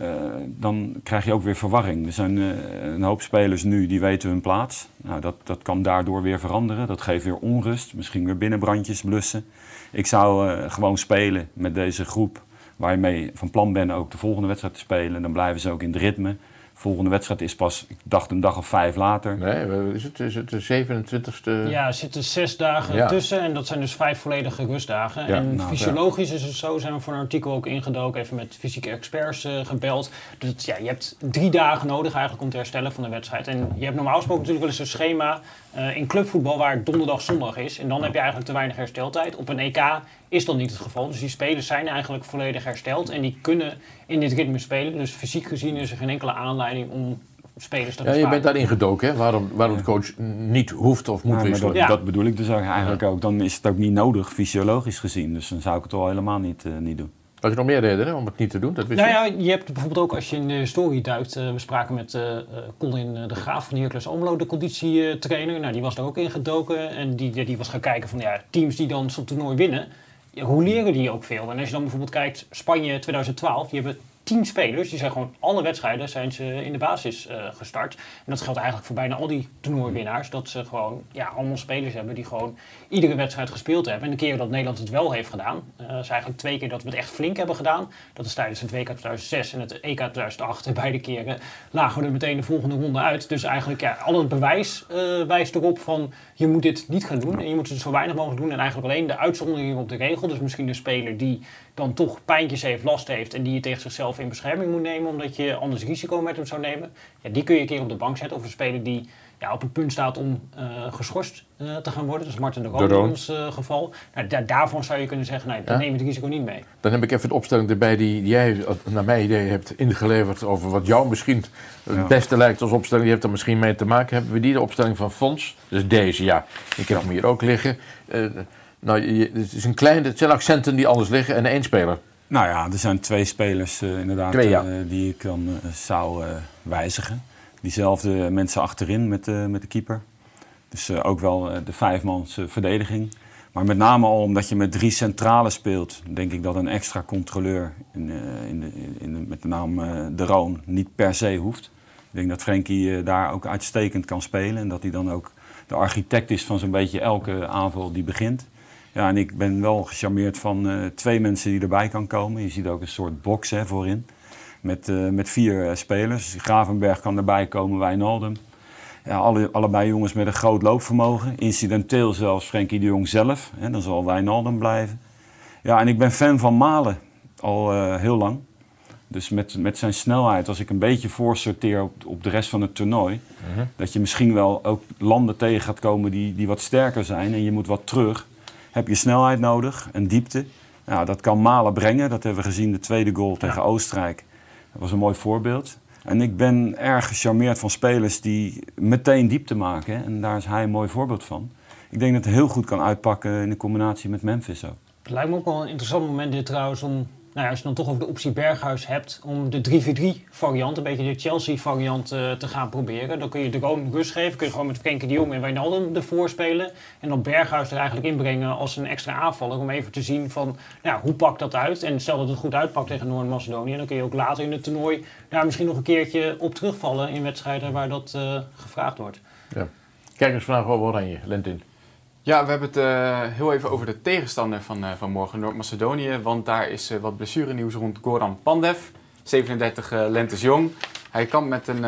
Uh, dan krijg je ook weer verwarring. Er zijn uh, een hoop spelers nu die weten hun plaats. Nou, dat, dat kan daardoor weer veranderen. Dat geeft weer onrust. Misschien weer binnenbrandjes blussen. Ik zou uh, gewoon spelen met deze groep waar je mee van plan bent ook de volgende wedstrijd te spelen. Dan blijven ze ook in het ritme. De volgende wedstrijd is pas, ik dacht een dag of vijf later. Nee, is het, is het de 27e? Ja, er zitten zes dagen Ja. tussen en dat zijn dus vijf volledige rustdagen. Ja, en nou, fysiologisch is het zo, zijn we voor een artikel ook ingedoken, even met fysieke experts eh, gebeld. Dus ja, je hebt drie dagen nodig eigenlijk om te herstellen van de wedstrijd. En je hebt normaal gesproken natuurlijk wel eens een schema eh, in clubvoetbal waar het donderdag, zondag is. En dan heb je eigenlijk te weinig hersteltijd. Op een EK is dat niet het geval. Dus die spelers zijn eigenlijk volledig hersteld en die kunnen in dit ritme spelen. Dus fysiek gezien is er geen enkele aanleiding om spelers te Ja, je bent daarin gedoken, hè? Waarom, waarom de coach niet hoeft of moet maar wisselen. dat, Ja. dat bedoel ik dus eigenlijk ook. Dan is het ook niet nodig, fysiologisch gezien. Dus dan zou ik het al helemaal niet, eh, niet doen. Had je nog meer redenen om het niet te doen? Dat wist Nou je? ja, je hebt bijvoorbeeld ook als je in de story duikt. eh, we spraken met eh, eh, Colin eh, de Graaf van Heracles Omelo, de conditietrainer. Nou, die was er ook in gedoken. En die, die was gaan kijken van ja, teams die dan zo'n toernooi winnen. Ja, hoe leren die ook veel? En als je dan bijvoorbeeld kijkt, Spanje 2012, die hebben tien spelers. Die zijn gewoon alle wedstrijden zijn ze in de basis eh, gestart. En dat geldt eigenlijk voor bijna al die toernooiwinnaars. Dat ze gewoon ja, allemaal spelers hebben die gewoon iedere wedstrijd gespeeld hebben. En de keren dat Nederland het wel heeft gedaan, eh is eigenlijk twee keer dat we het echt flink hebben gedaan. Dat is tijdens het WK 2006 en het EK 2008. En beide keren lagen we er meteen de volgende ronde uit. Dus eigenlijk, ja, al het bewijs eh, wijst erop van je moet dit niet gaan doen. En je moet het zo weinig mogelijk doen. En eigenlijk alleen de uitzondering op de regel. Dus misschien een speler die dan toch pijntjes heeft, last heeft en die je tegen zichzelf in bescherming moet nemen omdat je anders risico met hem zou nemen. Ja, die kun je een keer op de bank zetten. Of een speler die ja, op het punt staat om eh, geschorst eh, te gaan worden. Dat is Martin de Roon in ons eh, geval. Nou, da- daarvan zou je kunnen zeggen, nee, dan Ja. neem je het risico niet mee. Dan heb ik even de opstelling erbij die jij, naar mijn idee, hebt ingeleverd over wat jou misschien het Ja. beste lijkt als opstelling. Die heeft er misschien mee te maken. Hebben we die, de opstelling van Fons? Dus deze, ja. Ik heb hem hier ook liggen. Nou, je- het, is een klein, het zijn accenten die anders liggen en één speler. Nou ja, er zijn twee spelers eh, inderdaad Twee, ja. eh, die ik dan eh, zou wijzigen. Diezelfde mensen achterin met, met de keeper. Dus ook wel de vijfmans verdediging. Maar met name al omdat je met drie centralen speelt, denk ik dat een extra controleur in, in de, in de- met de naam De Roon niet per se hoeft. Ik denk dat Frenkie daar ook uitstekend kan spelen en dat hij dan ook de architect is van zo'n beetje elke aanval die begint. Ja, en ik ben wel gecharmeerd van eh, twee mensen die erbij kan komen. Je ziet ook een soort box hè, voorin. Met, eh, met vier eh, spelers. Gravenberg kan erbij komen, Wijnaldum. Ja, alle, allebei jongens met een groot loopvermogen. Incidenteel zelfs Frenkie de Jong zelf. Hè, dan zal Wijnaldum blijven. Ja, en ik ben fan van Malen. Al heel lang. Dus met, met zijn snelheid, als ik een beetje voorsorteer op, op de rest van het toernooi... dat je misschien wel ook landen tegen gaat komen die, die wat sterker zijn... en je moet wat terug heb je snelheid nodig en diepte. Ja, dat kan Malen brengen. Dat hebben we gezien, de tweede goal tegen Oostenrijk. Dat was een mooi voorbeeld. En ik ben erg gecharmeerd van spelers die meteen diepte maken. hè. En daar is hij een mooi voorbeeld van. Ik denk dat het heel goed kan uitpakken in de combinatie met Memphis ook. Het lijkt me ook wel een interessant moment dit trouwens om, nou ja, als je dan toch over de optie Berghuis hebt, om de 3-4-3 variant, een beetje de Chelsea variant eh, te gaan proberen. Dan kun je de gewoon rust geven, kun je gewoon met Frenkie de Jong en Wijnaldum ervoor spelen. En dan Berghuis er eigenlijk inbrengen als een extra aanvaller om even te zien van, nou ja, hoe pakt dat uit? En stel dat het goed uitpakt tegen Noord-Macedonië, dan kun je ook later in het toernooi daar misschien nog een keertje op terugvallen in wedstrijden waar dat eh, gevraagd wordt. Kijkersvraag over Oranje, Lentin. Ja, we hebben het eh, heel even over de tegenstander van, eh, van morgen, Noord-Macedonië. Want daar is eh, wat blessurenieuws rond Goran Pandev, 37 eh, lentes jong. Hij kampt met, een,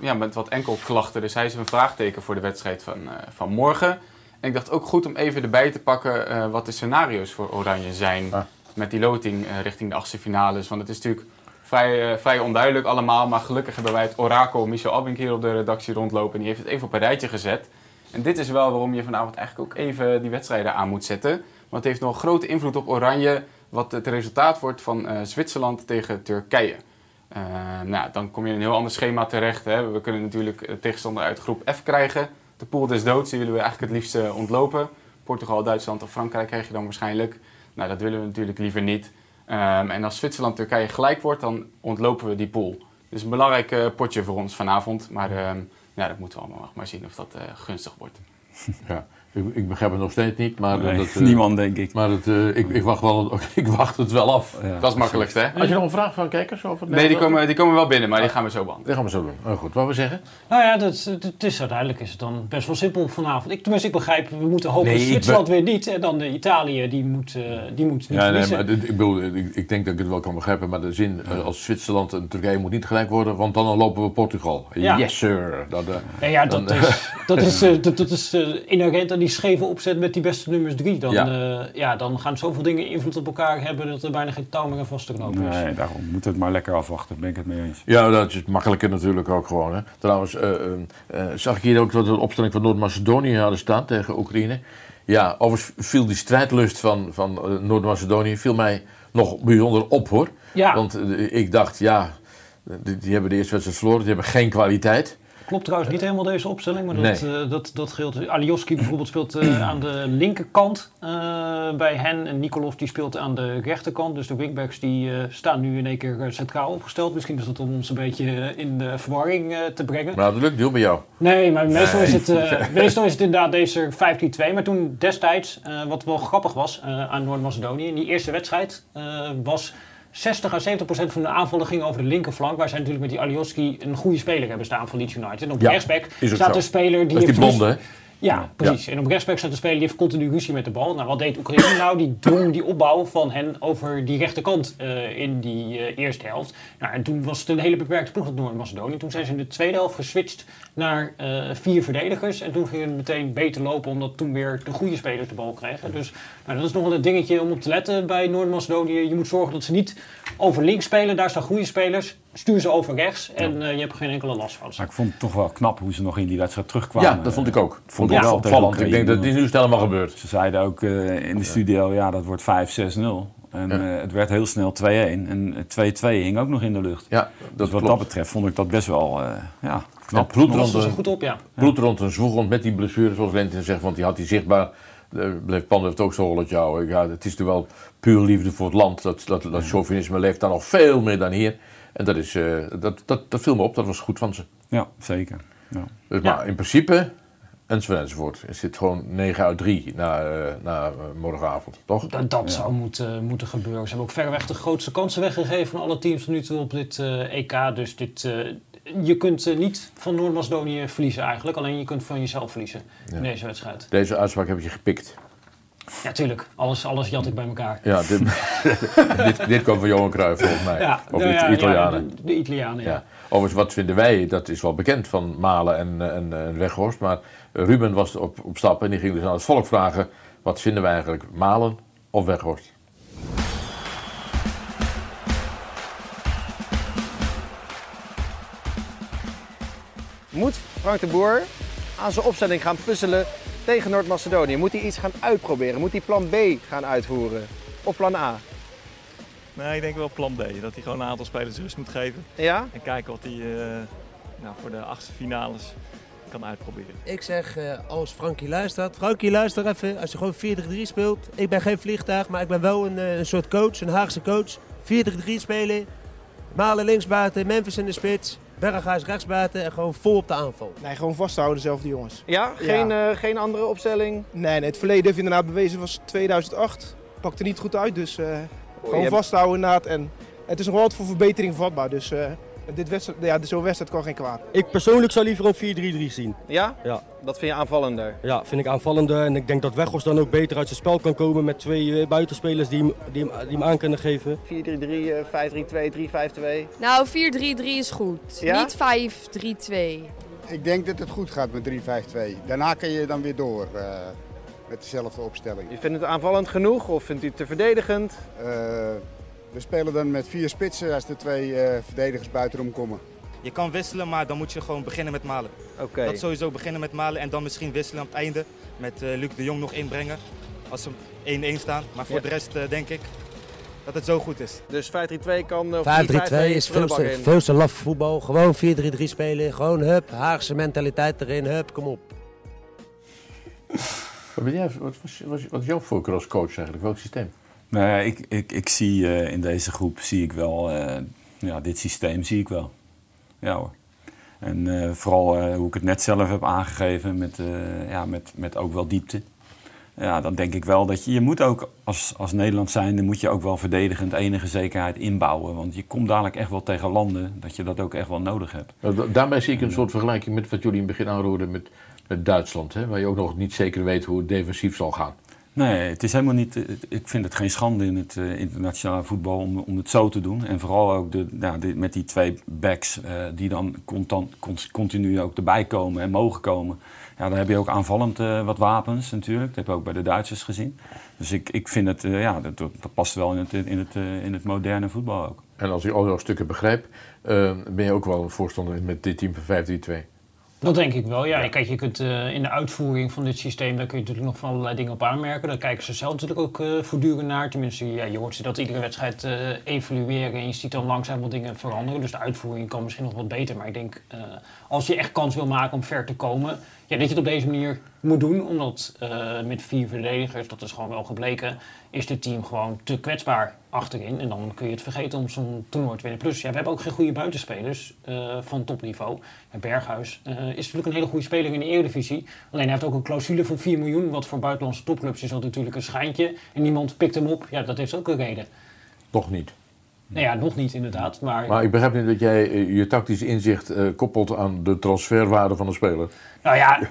ja, met wat enkelklachten, dus hij is een vraagteken voor de wedstrijd van, van morgen. En ik dacht ook goed om even erbij te pakken wat de scenario's voor Oranje zijn Ah. met die loting richting de achtste finales. Want het is natuurlijk vrij, vrij onduidelijk allemaal, maar gelukkig hebben wij het orakel Michel Abink hier op de redactie rondlopen. En die heeft het even op een rijtje gezet. En dit is wel waarom je vanavond eigenlijk ook even die wedstrijden aan moet zetten. Want het heeft nog grote invloed op Oranje, wat het resultaat wordt van eh, Zwitserland tegen Turkije. Eh, nou, dan kom je in een heel ander schema terecht. Hè. We kunnen natuurlijk de tegenstander uit groep F krijgen. De pool des doods, die willen we eigenlijk het liefst eh, ontlopen. Portugal, Duitsland of Frankrijk krijg je dan waarschijnlijk. Nou, dat willen we natuurlijk liever niet. Ehm, en als Zwitserland-Turkije gelijk wordt, dan ontlopen we die pool. Dus een belangrijk eh, potje voor ons vanavond. Maar ehm, ja, dat moeten we allemaal nog maar zien of dat eh, gunstig wordt. Ja, ik, ik begrijp het nog steeds niet, maar, Nee, dat, eh, niemand, denk ik. maar dat, eh, ik, ik, wacht wel, ik wacht het wel af. Ja. Dat is het makkelijkste, hè? Had je nog een vraag van kijkers over het Nee, die komen, die komen wel binnen, maar die gaan we zo behandelen. Dat gaan we zo doen. Oh, goed, wat we zeggen? Nou ja, dat, het is uiteindelijk is het dan best wel simpel vanavond. Ik, tenminste, ik begrijp, we moeten hopen Nee, Zwitserland weer niet. En dan de Italië, die moet, eh, die moet niet Ja, nee, maar dit- ik, bedoel, ik, ik denk dat ik het wel kan begrijpen, maar de zin als Zwitserland en Turkije moet niet gelijk worden, want dan lopen we Portugal. Ja. Yes, sir. Dat, eh, Ja, ja, dat Dan, is, dat is, dat, dat is inherent aan die scheve opzet met die beste nummers drie. Dan, Ja. ja. ja, dan gaan zoveel dingen invloed op elkaar hebben dat er bijna geen touw meer aan vast te knopen is. Nee, daarom moeten we het maar lekker afwachten. Daar ben ik het mee eens. ja, dat is makkelijker natuurlijk ook gewoon. Hè. Trouwens, eh, eh, eh, zag ik hier ook dat we de opstelling van Noord-Macedonië hadden staan tegen Oekraïne. Ja, overigens viel die strijdlust van, van eh, Noord-Macedonië viel mij nog bijzonder op hoor. Ja, Want eh, ik dacht, ja, die, die hebben de eerste wedstrijd verloren, die hebben geen kwaliteit. Klopt trouwens niet helemaal deze opstelling, maar dat, Nee. eh, dat, dat geldt. Alioski bijvoorbeeld speelt eh, aan de linkerkant eh, bij hen en Nikolov die speelt aan de rechterkant. Dus de wingbacks die staan nu in één keer centraal opgesteld. Misschien is dat om ons een beetje in de verwarring te brengen. Maar dat lukt niet bij jou. Nee, maar meestal, Is, het, meestal is het inderdaad deze 15-2. Maar toen destijds, wat wel grappig was aan Noord-Macedonië, in die eerste wedstrijd was 60 à 70 procent van de aanvallen ging over de linkerflank. Waar zij natuurlijk met die Alioski een goede speler hebben staan van Leeds United. En op Ja, rechtsback staat een speler die... Dat is die blonde, hè? ja, precies. En op rechtsback staat een speler die heeft continu ruzie met de bal. Nou, wat deed Oekraïne nou? Die drong die opbouw van hen over die rechterkant eh, in die eh, eerste helft. Nou, en toen was het een hele beperkte ploeg tot Noord-Macedonië. Toen zijn ze in de tweede helft geswitcht naar eh, vier verdedigers. En toen ging het meteen beter lopen, omdat toen weer de goede spelers de bal kregen. Dus nou, dat is nog wel een dingetje om op te letten bij Noord-Macedonië. Je moet zorgen dat ze niet over links spelen. Daar staan goede spelers. Stuur ze over rechts en eh, je hebt er geen enkele last van. Maar ik vond het toch wel knap hoe ze nog in die wedstrijd terugkwamen. Ja, dat vond ik ook. Vond Ja, ik wel opvallend. Ik denk dat dit nu snel allemaal gebeurt. Ze zeiden ook eh, in de studio, ja, dat wordt 5-6-0. En Ja. eh, het werd heel snel 2-1. En eh, 2-2 hing ook nog in de lucht. Ja, dat dus wat klopt. dat betreft vond ik dat best wel eh, ja, knap. Ja, bloed rond Dat is de- goed op, ja. bloed rond een met die blessure, zoals Lentin zegt, want die had hij zichtbaar. Uh, bleef Pan heeft ook zo'n rolletje houden. Ja, het is natuurlijk wel puur liefde voor het land. Dat, dat, dat chauvinisme leeft daar nog veel meer dan hier. En dat, is, eh, dat, dat, dat viel me op, dat was goed van ze. Ja, zeker. Ja. Dus, Ja. Maar in principe, enzovoort, enzovoort. Er zit gewoon 9 uit 3 na, eh, na eh, morgenavond, toch? Dat, dat zou moeten, moeten gebeuren. Ze hebben ook verreweg de grootste kansen weggegeven van alle teams tot nu toe op dit eh, EK. Dus dit, eh, je kunt eh, niet van Noord-Macedonië verliezen eigenlijk. Alleen je kunt van jezelf verliezen in deze wedstrijd. Deze uitspraak heb je gepikt. Ja, tuurlijk. Alles, alles jat ik bij elkaar. Ja, dit, dit, dit komt van Johan Cruijff volgens mij. Ja, of nou de ja, Italianen. ja, de, de Italianen, ja. Ja. Overigens, wat vinden wij, dat is wel bekend van Malen en, eh, en, en Weghorst. Maar Ruben was op, op stap en die ging dus aan het volk vragen: wat vinden wij eigenlijk, Malen of Weghorst? Moet Frank de Boer aan zijn opstelling gaan puzzelen tegen Noord-Macedonië? Moet hij iets gaan uitproberen? Moet hij plan B gaan uitvoeren? of plan A? Nee, ik denk wel plan B. Dat hij gewoon een aantal spelers rust moet geven. Ja? En kijken wat hij eh, nou, voor de achtste finales kan uitproberen. Ik zeg, eh, als Frankie luistert. Frankie, luister even. Als je gewoon 4-3 speelt. Ik ben geen vliegtuig, maar ik ben wel een, eh, een soort coach, een Haagse coach. 4-3 spelen. Malen linksbuiten, Memphis in de spits. Berghuis rechtsbuiten en gewoon vol op de aanval. Nee, gewoon vasthouden, dezelfde jongens. Ja? Geen, eh, geen andere opstelling? Nee, nee, het verleden heeft inderdaad bewezen was 2008. Pakte niet goed uit, dus eh, gewoon hebt- vasthouden inderdaad. En het is nog wel wat voor verbetering vatbaar, dus eh, dit wedstrijd, ja, zo'n wedstrijd kan geen kwaad. Ik persoonlijk zou liever een 4-3-3 zien. Ja? Ja. Dat vind je aanvallender? Ja, vind ik aanvallender. En ik denk dat Weghorst dan ook beter uit zijn spel kan komen met twee eh, buitenspelers die hem, die, hem, die hem aan kunnen geven. 4-3-3, eh, 5-3-2, 3-5-2. Nou, 4-3-3 is goed. Ja? Niet 5-3-2. Ik denk dat het goed gaat met 3-5-2. Daarna kan je dan weer door eh, met dezelfde opstelling. Je vindt het aanvallend genoeg of vindt u het te verdedigend? Eh, we spelen dan met vier spitsen als de twee eh, verdedigers buitenom komen. Je kan wisselen, maar dan moet je gewoon beginnen met malen. Oké. Dat sowieso beginnen met malen en dan misschien wisselen aan het einde. Met eh, Luc de Jong nog inbrengen. Als ze 1-1 staan. Maar voor Ja. de rest eh, denk ik dat het zo goed is. Dus 5-3-2 kan... of 5-3-2 is veel te, veel te laf voetbal. Gewoon 4-3-3 spelen. Gewoon hup, Haagse mentaliteit erin. Hup, kom op. Wat, ben jij, wat, was, was- wat is jouw voorkeur als coach eigenlijk? Welk systeem? Nee, ik, ik, ik zie eh, in deze groep zie ik wel, eh, ja, dit systeem zie ik wel. Ja hoor. En eh, vooral hoe ik het net zelf heb aangegeven, met, ja, met, met ook wel diepte. Ja, dan denk ik wel dat je, je moet ook als, als Nederland zijnde, moet je ook wel verdedigend enige zekerheid inbouwen. Want je komt dadelijk echt wel tegen landen dat je dat ook echt wel nodig hebt. Nou, da- Daarbij zie ik een soort vergelijking met wat jullie in het begin aanroerden met, met Duitsland. Hè? Waar je ook nog niet zeker weet hoe het defensief zal gaan. Nee, het is helemaal niet. het- Ik vind het geen schande in het eh, internationale voetbal om, om het zo te doen. En vooral ook de, de- met die twee backs eh, die dan continu ook erbij komen en mogen komen. Ja, dan heb je ook aanvallend eh, wat wapens natuurlijk. Dat heb je ook bij de Duitsers gezien. Dus ik, ik vind het, eh, ja, dat, dat past wel in het, in, het, eh, in het moderne voetbal ook. En als ik al jouw stukken begrijp, eh, ben je ook wel een voorstander met dit team van 5-3-2. Dat denk ik wel. Ja, kijk, je kunt eh, in de uitvoering van dit systeem, daar kun je natuurlijk nog van allerlei dingen op aanmerken. Daar kijken ze zelf natuurlijk ook eh, voortdurend naar. Tenminste, ja, je hoort ze dat iedere wedstrijd eh, evalueren en je ziet dan langzaam wat dingen veranderen. Dus de uitvoering kan misschien nog wat beter. Maar ik denk, als je echt kans wil maken om ver te komen, ja, dat je het op deze manier moet doen. Omdat eh, met vier verdedigers, dat is gewoon wel gebleken, is dit team gewoon te kwetsbaar achterin. En dan kun je het vergeten om zo'n toernooi te winnen. Plus, ja, we hebben ook geen goede buitenspelers eh, van topniveau. Berghuis eh, is natuurlijk een hele goede speler in de Eredivisie. Alleen hij heeft ook een clausule van 4 miljoen. Wat voor buitenlandse topclubs is dat natuurlijk een schijntje. En niemand pikt hem op. Ja, dat heeft ook een reden. Toch niet. Nou ja, nog niet inderdaad. Maar, Maar ik begrijp niet dat jij eh, je tactisch inzicht eh, koppelt aan de transferwaarde van de speler. Nou ja,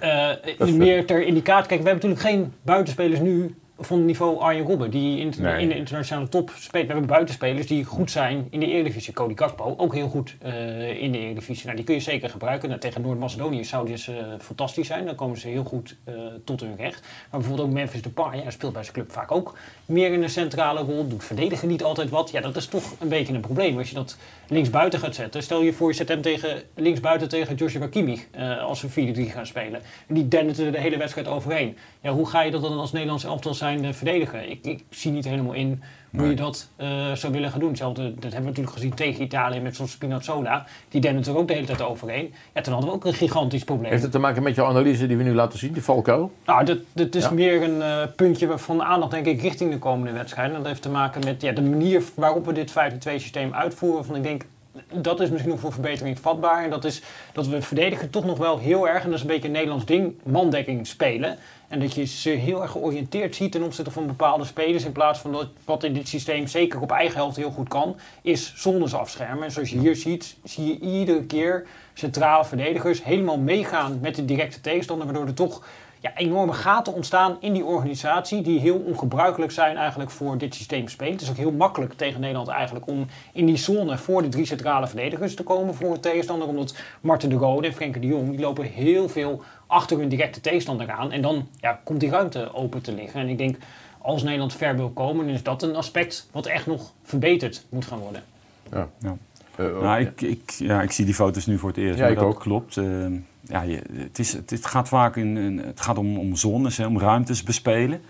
eh, meer ter indicatie. Kijk, we hebben natuurlijk geen buitenspelers nu van niveau Arjen Robben, die in, Nee. in de internationale top speelt. We hebben buitenspelers die goed zijn in de Eredivisie. Cody Gakpo, ook heel goed eh, in de Eredivisie. Nou, die kun je zeker gebruiken. Nou, tegen Noord-Macedonië zouden ze eh, fantastisch zijn. Dan komen ze heel goed eh, tot hun recht. Maar bijvoorbeeld ook Memphis Depay, ja, hij speelt bij zijn club vaak ook meer in een centrale rol. Doet verdedigen niet altijd wat. Ja, dat is toch een beetje een probleem. Als je dat linksbuiten gaat zetten. Stel je voor, je zet hem tegen, linksbuiten tegen Joshua Kimmich eh, als we 4-3 gaan spelen. En die dendert er de hele wedstrijd overheen. Ja, hoe ga je dat dan als Nederlands elftal zijn eh, verdedigen? Ik, ik zie niet helemaal in hoe je dat eh, zou willen gaan doen. Hetzelfde, dat hebben we natuurlijk gezien tegen Italië met zo'n Spinazzola. Die dendert er ook de hele tijd overheen. Ja, toen hadden we ook een gigantisch probleem. Heeft het te maken met jouw analyse die we nu laten zien, die Falco? Nou, dat, dat is Ja. meer een eh, puntje van aandacht, denk ik, richting de komende wedstrijden. Dat heeft te maken met ja, de manier waarop we dit 5-2-systeem uitvoeren. Van, ik denk, dat is misschien nog voor verbetering vatbaar. En dat is dat we verdedigen toch nog wel heel erg, en dat is een beetje een Nederlands ding, mandekking spelen. En dat je ze heel erg georiënteerd ziet ten opzichte van bepaalde spelers. In plaats van dat wat in dit systeem zeker op eigen helft heel goed kan, is zones afschermen. En zoals je hier ziet, zie je iedere keer centrale verdedigers helemaal meegaan met de directe tegenstander. Waardoor er toch ja, enorme gaten ontstaan in die organisatie. Die heel ongebruikelijk zijn eigenlijk voor dit systeem spelen. Het is ook heel makkelijk tegen Nederland eigenlijk om in die zone voor de drie centrale verdedigers te komen voor een tegenstander. Omdat Marten de Rode en Frenkie de Jong die lopen heel veel achter hun directe tegenstander aan. En dan ja, komt die ruimte open te liggen. En ik denk, als Nederland ver wil komen, dan is dat een aspect wat echt nog verbeterd moet gaan worden. Ja. Ja. Eh, nou, ja. ik, ik, ja, ik zie die foto's nu voor het eerst. Ja, maar ik dat ook. klopt. Eh, ja, je, het, is, het, het gaat vaak in, in- het gaat om, om zones, hè, om ruimtes bespelen.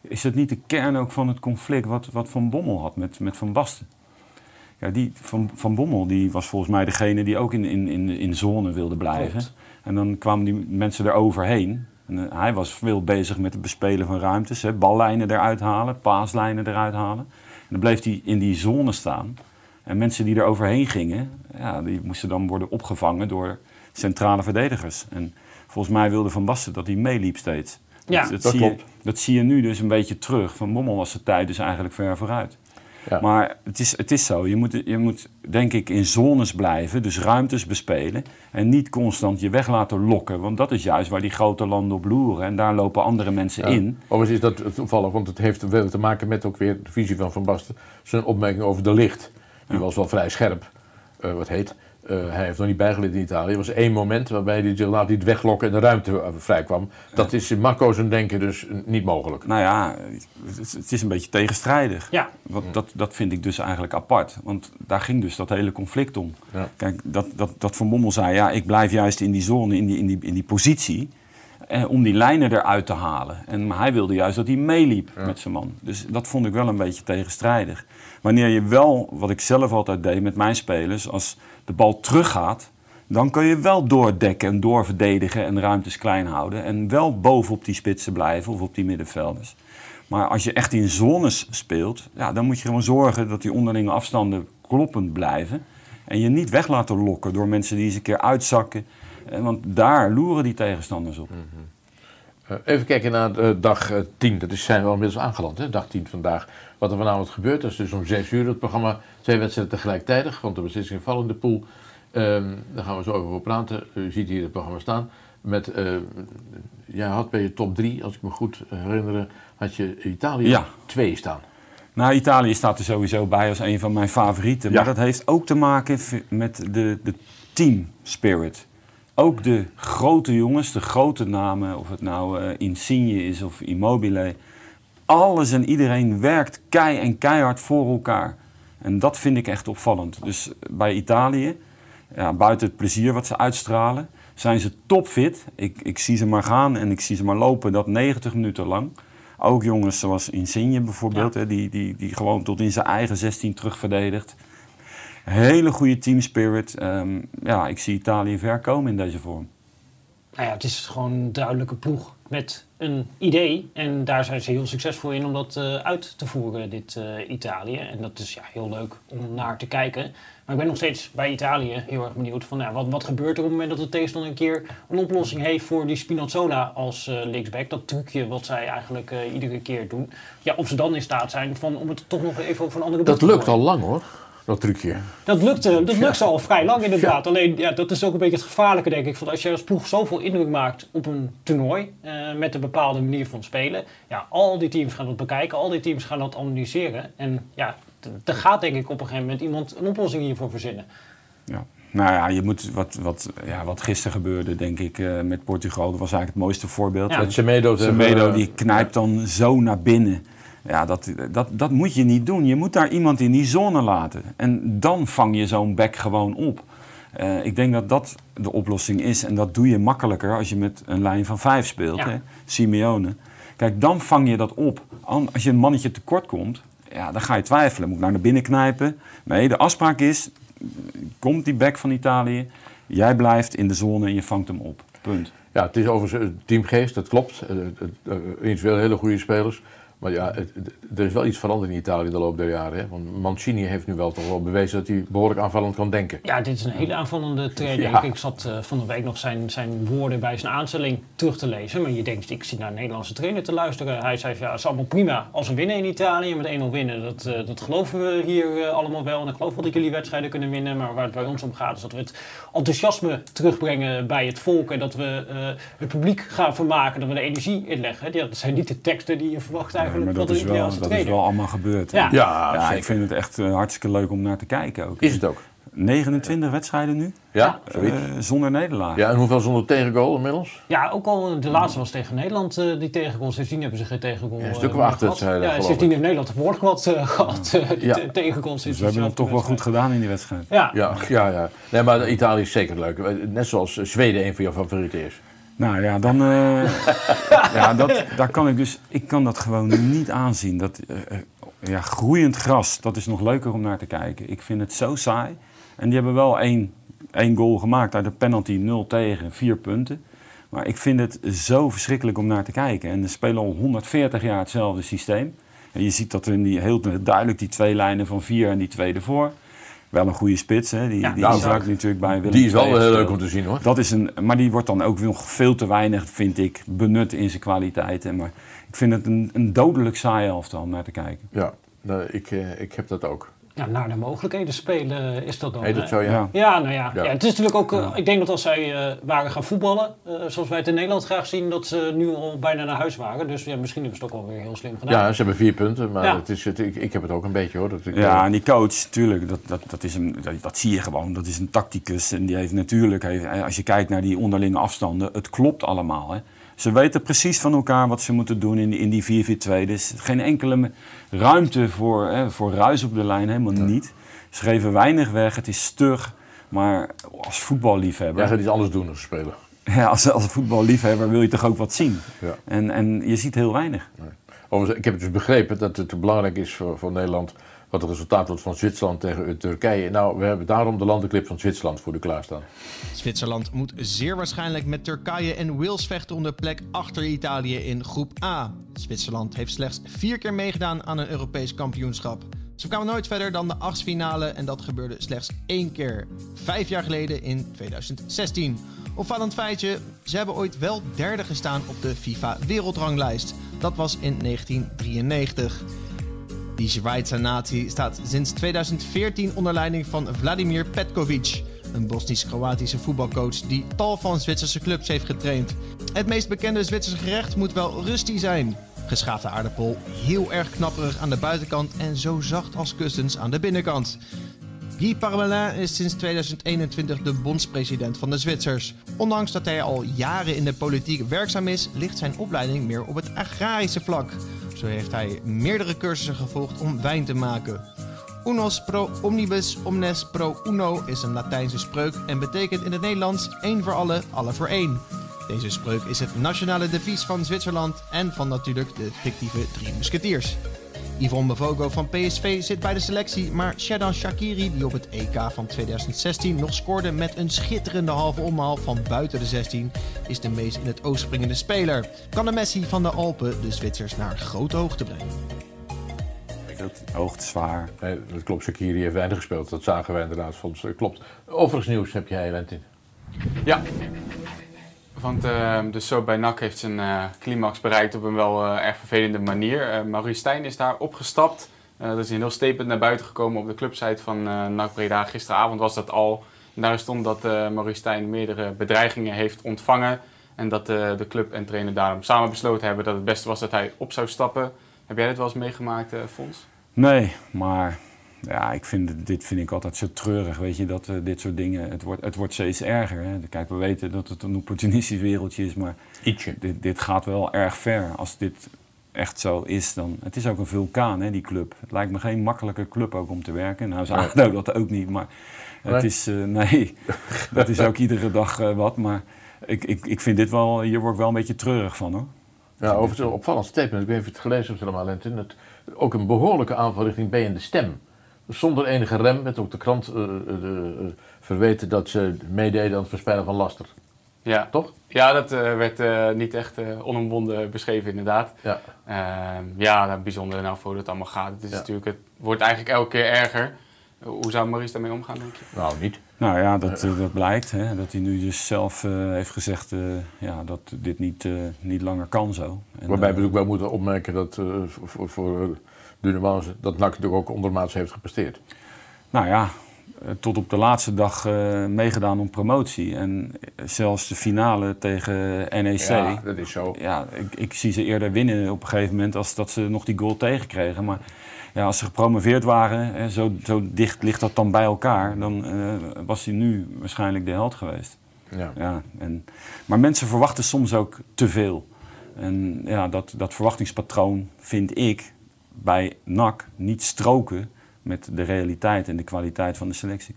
is het niet de kern ook van het conflict wat, wat Van Bommel had met, met Van Basten? Ja, die, van, van Bommel die was volgens mij degene die ook in, in, in, in zone wilde blijven. Klopt. En dan kwamen die mensen eroverheen. En, eh, hij was veel bezig met het bespelen van ruimtes. Hè, ballijnen eruit halen, paaslijnen eruit halen. En dan bleef hij in die zone staan. En mensen die er overheen gingen, ja, die moesten dan worden opgevangen door centrale verdedigers. En volgens mij wilde Van Basten dat hij meeliep steeds. Ja, dat, dat zie je, klopt. dat zie je nu dus een beetje terug. Van Bommel was de tijd dus eigenlijk ver vooruit. Ja. Maar het is, het is zo. Je moet, je moet denk ik in zones blijven, dus ruimtes bespelen. En niet constant je weg laten lokken. Want dat is juist waar die grote landen op loeren. En daar lopen andere mensen Ja. in. Overigens is dat toevallig, want het heeft wel te maken met ook weer de visie van Van Basten. Zijn opmerking over de licht. Die was wel vrij scherp, eh, wat heet. Eh, hij heeft nog niet bijgeleerd in Italië. Er was één moment waarbij hij zich laat niet weglokken en de ruimte eh, vrij kwam. Dat is in Marco zijn denken dus niet mogelijk. Nou ja, het, is- het is een beetje tegenstrijdig. Ja. Want dat, dat vind ik dus eigenlijk apart. Want daar ging dus dat hele conflict om. Ja. Kijk, dat, dat, dat Van Bommel zei, ja, ik blijf juist in die zone, in die, in die, in die positie. Eh, om die lijnen eruit te halen. En maar hij wilde juist dat hij meeliep met zijn man. Dus dat vond ik wel een beetje tegenstrijdig. Wanneer je wel, wat ik zelf altijd deed met mijn spelers, als de bal teruggaat, dan kun je wel doordekken en doorverdedigen en ruimtes klein houden. En wel bovenop die spitsen blijven of op die middenvelders. Maar als je echt in zones speelt, ja, dan moet je gewoon zorgen dat die onderlinge afstanden kloppend blijven. En je niet weg laten lokken door mensen die eens een keer uitzakken. Eh, Want daar loeren die tegenstanders op. Eh, even kijken naar eh, dag eh, 10. Dat is, zijn we al inmiddels aangeland, hè? dag 10 vandaag. Wat er vanavond gebeurt, dat is dus om 6 uur het programma. Twee wedstrijden tegelijkertijd, want de beslissing valt in de pool. Ehm, daar gaan we zo over praten. U ziet hier het programma staan. Met, eh, jij had bij je top 3, als ik me goed herinner, had je Italië Ja. 2 staan. Nou, Italië staat er sowieso bij als een van mijn favorieten. Maar Ja. dat heeft ook te maken met de, de team spirit. Ook de grote jongens, de grote namen, of het nou eh, Insigne is of Immobile. Alles en iedereen werkt kei en keihard voor elkaar. En dat vind ik echt opvallend. Dus bij Italië, ja, buiten het plezier wat ze uitstralen, zijn ze topfit. Ik, ik zie ze maar gaan en ik zie ze maar lopen, dat 90 minuten lang. Ook jongens zoals Insigne bijvoorbeeld, hè, die, die, die gewoon tot in zijn eigen 16 terugverdedigt. Hele goede team spirit. Ehm, ja, ik zie Italië ver komen in deze vorm. Nou ja, het is gewoon een duidelijke ploeg met een idee. En daar zijn ze heel succesvol in om dat eh, uit te voeren, dit eh, Italië. En dat is ja, heel leuk om naar te kijken. Maar ik ben nog steeds bij Italië heel erg benieuwd van ja, wat, wat gebeurt er op het moment dat de tegenstander een keer een oplossing heeft voor die Spinazzola als eh, linksback. Dat trucje wat zij eigenlijk iedere keer doen. Ja, of ze dan in staat zijn van, om het toch nog even over een andere Dat lukt al lang hoor, dat trucje. Dat lukt, eh, dat lukt al vrij lang inderdaad. Alleen ja, dat is ook een beetje het gevaarlijke denk ik. Van als je als ploeg zoveel indruk maakt op een toernooi eh, met een bepaalde manier van spelen. Ja, al die teams gaan dat bekijken, al die teams gaan dat analyseren. En ja, er gaat denk ik op een gegeven moment iemand een oplossing hiervoor verzinnen. Ja. Nou ja, je moet wat, wat, ja, wat gisteren gebeurde, denk ik, eh, met Portugal. Dat was eigenlijk het mooiste voorbeeld. Ja. Met Semedo. hebben, die knijpt dan zo naar binnen. Ja, dat, dat, dat moet je niet doen. Je moet daar iemand in die zone laten. En dan vang je zo'n back gewoon op. Eh, ik denk dat dat de oplossing is. En dat doe je makkelijker als je met een lijn van vijf speelt. Ja. Hè? Simeone. Kijk, dan vang je dat op. Als je een mannetje tekort komt, ja, dan ga je twijfelen. Moet ik naar binnen knijpen? Nee, de afspraak is, komt die back van Italië, jij blijft in de zone en je vangt hem op. Punt. Ja, het is overigens een teamgeest, dat klopt. Eh, het- het- eh, Individueel hele goede spelers. Maar ja, het- het- er is wel iets veranderd in Italië de loop der jaren. Hè? Want Mancini heeft nu wel toch wel bewezen dat hij behoorlijk aanvallend kan denken. Ja, dit is een hele aanvallende trainer. Ja. Ik, ik zat eh, van de week nog zijn, zijn woorden bij zijn aanstelling terug te lezen. Maar je denkt, ik zit naar een Nederlandse trainer te luisteren. Hij zei, ja, het is allemaal prima als we winnen in Italië. Met 1-0 winnen, dat, eh, dat geloven we hier eh, allemaal wel. En ik geloof wel dat jullie wedstrijden kunnen winnen. Maar waar het bij ons om gaat, is dat we het enthousiasme terugbrengen bij het volk. En dat we het publiek gaan vermaken. Dat we de energie inleggen. Ja, dat zijn niet de teksten die je verwacht Ja, eigenlijk maar dat is, wel, dat is wel allemaal gebeurd. hè? Ja. Ja, ik vind het echt eh, hartstikke leuk om naar te kijken ook. Is het ook? 29 wedstrijden nu, Ja, eh, zonder nederlaag. Ja, en hoeveel zonder tegengoal inmiddels? Ja, ook al de laatste was tegen Nederland, eh, die tegengoal. Sindsdien hebben ze geen tegengoal. Ja, een stuk of meer acht gehad. wedstrijden, Ja, sindsdien heeft Nederland behoorlijk wat eh, gehad, eh, Ja. te-. Dus we hebben het toch wel goed gedaan in die wedstrijd. Ja. Ja, ja, ja. Nee, maar Italië is zeker leuk. Net zoals Zweden een van jouw favorieten is. Nou ja, dan. eh, ja, dat, daar kan ik dus. Ik kan dat gewoon niet aanzien. Dat, eh, eh, ja, groeiend gras, dat is nog leuker om naar te kijken. Ik vind het zo saai. En die hebben wel één, één goal gemaakt uit de penalty, 0 tegen, 4 punten. Maar ik vind het zo verschrikkelijk om naar te kijken. En ze spelen al 140 jaar hetzelfde systeem. En je ziet dat er in die, heel duidelijk die twee lijnen van vier en die twee ervoor. Wel een goede spits, hè? Die, Ja, die nou, Isaac natuurlijk bij Willem die is wel heel heeft leuk om te zien, hoor. Dat is een, maar die wordt dan ook nog veel te weinig, vind ik, benut in zijn kwaliteiten. Maar ik vind het een, een dodelijk saai elftal om naar te kijken. Ja, nou, ik, eh, ik heb dat ook. Ja, naar de mogelijkheden spelen is dat dan. Heet dat hè? zo, ja? Ja. Nou ja. Ja. ja. Het is natuurlijk ook, eh, ik denk dat als zij eh, waren gaan voetballen, eh, zoals wij het in Nederland graag zien, dat ze nu al bijna naar huis waren. Dus ja, misschien hebben ze het ook wel weer heel slim gedaan. Ja, ze hebben vier punten, maar Ja. het is, het, ik, ik heb het ook een beetje hoor. Dat ik, Ja, en die coach, tuurlijk, dat, dat, dat, is een, dat, dat zie je gewoon. Dat is een tacticus. En die heeft natuurlijk, heeft, als je kijkt naar die onderlinge afstanden, het klopt allemaal. Hè. Ze weten precies van elkaar wat ze moeten doen in, die- in die 4-4-2. Dus geen enkele ruimte voor, hè, voor ruis op de lijn, helemaal niet. Ze geven weinig weg, het is stug. Maar als voetballiefhebber... Jij gaat iets anders doen als spelen. Ja, als, als voetballiefhebber wil je toch ook wat zien. Ja. En, en je ziet heel weinig. Overigens, ik heb dus begrepen dat het belangrijk is voor, voor Nederland wat het resultaat wordt van Zwitserland tegen Turkije. Nou, we hebben daarom de landenclip van Zwitserland voor de klaarstaan. Zwitserland moet zeer waarschijnlijk met Turkije en Wales vechten om de plek achter Italië in groep A. Zwitserland heeft slechts vier keer meegedaan aan een Europees kampioenschap. Ze kwamen nooit verder dan de achtste en dat gebeurde slechts één keer. Vijf jaar geleden in 2016. Opvallend feitje, ze hebben ooit wel derde gestaan op de FIFA wereldranglijst. Dat was in 1993. Die Zwitserse natie staat sinds 2014 onder leiding van Vladimir Petkovic, een Bosnisch-Kroatische voetbalcoach die tal van Zwitserse clubs heeft getraind. Het meest bekende Zwitserse gerecht moet wel rusty zijn. Geschaafde aardappel, heel erg knapperig aan de buitenkant en zo zacht als kussens aan de binnenkant. Guy Parmelin is sinds 2021 de bondspresident van de Zwitsers. Ondanks dat hij al jaren in de politiek werkzaam is, ligt zijn opleiding meer op het agrarische vlak. Zo heeft hij meerdere cursussen gevolgd om wijn te maken. Unos pro omnibus, omnes pro uno is een Latijnse spreuk en betekent in het Nederlands één voor alle, alle voor één. Deze spreuk is het nationale devies van Zwitserland en van natuurlijk de fictieve Drie Musketiers. Yvonne Bevogo van PSV zit bij de selectie, maar Shadan Shakiri, die op het EK van 2016 nog scoorde met een schitterende halve omhaal van buiten de 16, is de meest in het oog springende speler. Kan de Messi van de Alpen de Zwitsers naar grote hoogte brengen? Hoogte zwaar. Nee, dat klopt, Shakiri heeft weinig gespeeld. Dat zagen wij inderdaad. Dat klopt. Overigens nieuws heb jij, Lentin. Ja. Want eh, dus bij NAC heeft zijn eh, climax bereikt op een wel eh, erg vervelende manier. Eh Maurice Stijn is daar opgestapt. Dat is een heel statement naar buiten gekomen op de clubsite van NAC Breda. Gisteravond was dat al. En daar stond dat Maurice Stijn meerdere bedreigingen heeft ontvangen. En dat de club en trainer daarom samen besloten hebben dat het beste was dat hij op zou stappen. Heb jij dit wel eens meegemaakt, Fons? Nee, maar ja, ik vind, het- dit vind ik altijd zo treurig, weet je, dat eh, dit soort dingen, het wordt, het wordt steeds erger. Hè. Kijk, we weten dat het een opportunistisch wereldje is, maar Ietsje. Dit, dit gaat wel erg ver. Als dit echt zo is, dan... Het is ook een vulkaan, hè, die club. Het lijkt me geen makkelijke club ook om te werken. Nou, is Nee. ADO dat ook niet, maar het Nee? is... eh, nee, dat is ook iedere dag eh, wat, maar ik, ik, ik vind dit wel... Hier word ik wel een beetje treurig van, hoor. Ja, overigens een opvallend statement. Ik weet niet of je het gelezen hebt helemaal. Het, ook een behoorlijke aanval richting B en de stem. Zonder enige rem werd ook de krant eh, eh, eh, verweten dat ze meededen aan het verspreiden van laster. Ja. Toch? Ja, dat eh, werd eh, niet echt eh, onomwonden beschreven inderdaad. Ja. Ehm, ja, nou, bijzonder nou voor hoe het allemaal gaat. Het, is Ja. natuurlijk, het wordt eigenlijk elke keer erger. Hoe zou Maurice daarmee omgaan, denk je? Nou, niet. Nou ja, dat, eh, dat blijkt. Hè, dat hij nu dus zelf eh, heeft gezegd eh, ja, dat dit niet, eh, niet langer kan zo. En, Waarbij we ook wel moeten opmerken dat eh, voor, voor, de nuance dat NAC natuurlijk ook ondermaats heeft gepresteerd. Nou ja, eh, tot op de laatste dag eh, meegedaan om promotie. En eh, zelfs de finale tegen NEC. Ja, dat is zo. Ja, ik, ik zie ze eerder winnen op een gegeven moment als dat ze nog die goal tegenkregen. Maar ja, als ze gepromoveerd waren, hè, zo, zo dicht ligt dat dan bij elkaar, dan was hij nu waarschijnlijk de held geweest. Ja. Ja, en, maar mensen verwachten soms ook te veel. En ja, dat, dat verwachtingspatroon vind ik bij NAC niet stroken met de realiteit en de kwaliteit van de selectie.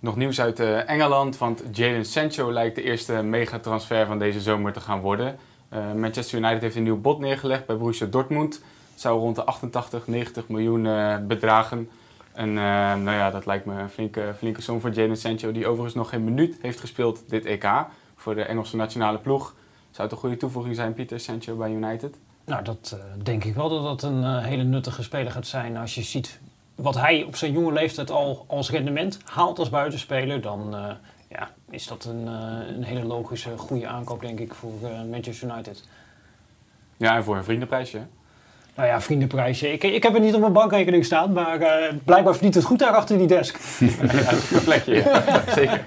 Nog nieuws uit eh, Engeland, want Jadon Sancho lijkt de eerste megatransfer van deze zomer te gaan worden. Eh, Manchester United heeft een nieuw bod neergelegd bij Borussia Dortmund. Het zou rond de 88, 90 miljoen eh, bedragen. En nou ja, dat lijkt me een flinke, flinke som voor Jadon Sancho, die overigens nog geen minuut heeft gespeeld dit EK voor de Engelse nationale ploeg. Zou het een goede toevoeging zijn, Pieter Sancho bij United? Nou, dat eh, denk ik wel dat dat een eh, hele nuttige speler gaat zijn. Als je ziet wat hij op zijn jonge leeftijd al als rendement haalt als buitenspeler, dan eh, ja, is dat een, eh, een hele logische, goede aankoop, denk ik, voor eh, Manchester United. Ja, en voor een vriendenprijsje. hè? Nou ja, vriendenprijsje. Ik, ik heb het niet op mijn bankrekening staan, maar eh, blijkbaar verdient het goed daar achter die desk. Ja, een plekje, ja. zeker.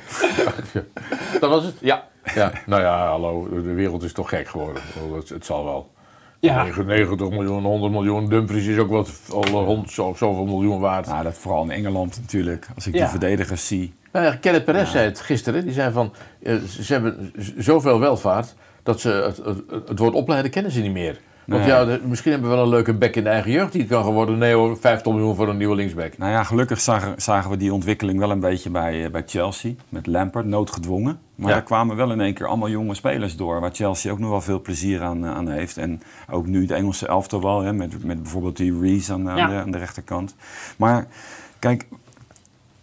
Dat was het? Ja. Ja, nou ja, hallo, de wereld is toch gek geworden. Het, het zal wel. Ja. 90 miljoen, 100 miljoen. Dumfries is ook wel al hond, zo, zoveel miljoen waard. Nou, dat vooral in Engeland natuurlijk. Als ik Ja. die verdedigers zie. Nou ja, Kenneth Perez zei het gisteren. Die zei van, eh, ze hebben zoveel welvaart dat ze het, het, het woord opleiden kennen ze niet meer. Want Nee. ja, de- misschien hebben we wel een leuke bek in de eigen jeugd die het kan geworden. Nee hoor, 50 miljoen voor een nieuwe linksback. Nou ja, gelukkig zagen, zagen we die ontwikkeling wel een beetje bij, eh, bij Chelsea. Met Lampard, noodgedwongen. Maar Ja. daar kwamen wel in één keer allemaal jonge spelers door. Waar Chelsea ook nog wel veel plezier aan, eh, aan heeft. En ook nu de Engelse elftal wel. Hè, met, met bijvoorbeeld die Reese aan, aan Ja. de, aan de rechterkant. Maar kijk,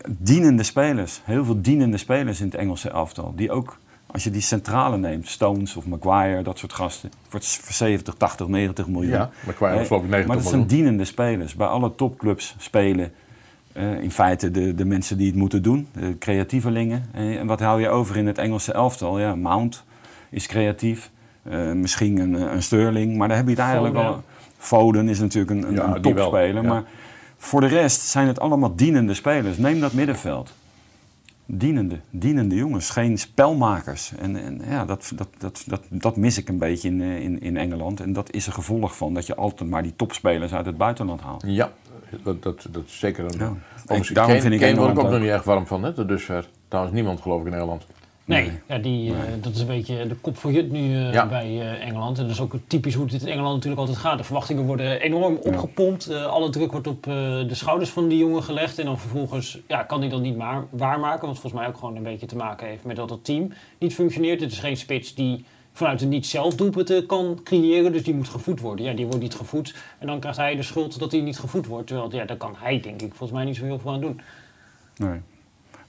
dienende spelers. Heel veel dienende spelers in het Engelse elftal. Die ook, als je die centrale neemt. Stones of Maguire, dat soort gasten. Voor, voor 70, 80, 90 miljoen. Ja, Maguire was Eh, geloof ik 90 Maar dat miljoen. zijn dienende spelers. Bij alle topclubs spelen eh, in feite de, de mensen die het moeten doen, de creatievelingen. Eh, en wat hou je over in het Engelse elftal? Ja, Mount is creatief. Eh, misschien een, een Sterling, maar daar heb je het eigenlijk Foden. al. Foden is natuurlijk een, een, Ja, een die wel, topspeler. ja. Maar voor de rest zijn het allemaal dienende spelers. Neem dat middenveld. Dienende, dienende jongens, geen spelmakers. En, en ja, dat, dat, dat, dat, dat mis ik een beetje in, eh, in, in Engeland. En dat is een gevolg van dat je altijd maar die topspelers uit het buitenland haalt. Ja, dat, dat, dat is zeker een... Ja. Daarom Kane- vind ik Kane word ik ook nog niet erg warm van, hè, tot dusver. Trouwens, niemand geloof ik in Engeland. Nee, Ja, die, eh, dat is een beetje de kop voor Jut nu eh, Ja. bij eh, Engeland. En dat is ook typisch hoe het in Engeland natuurlijk altijd gaat. De verwachtingen worden enorm opgepompt. Eh, alle druk wordt op eh, de schouders van die jongen gelegd. En dan vervolgens ja, kan hij dat niet maar waarmaken. Wat volgens mij ook gewoon een beetje te maken heeft met dat het team niet functioneert. Het is geen spits die vanuit het niet zelf doelpunten kan creëren. Dus die moet gevoed worden. Ja, die wordt niet gevoed. En dan krijgt hij de schuld dat hij niet gevoed wordt. Terwijl ja, daar kan hij denk ik volgens mij niet zo heel veel aan doen. Nee.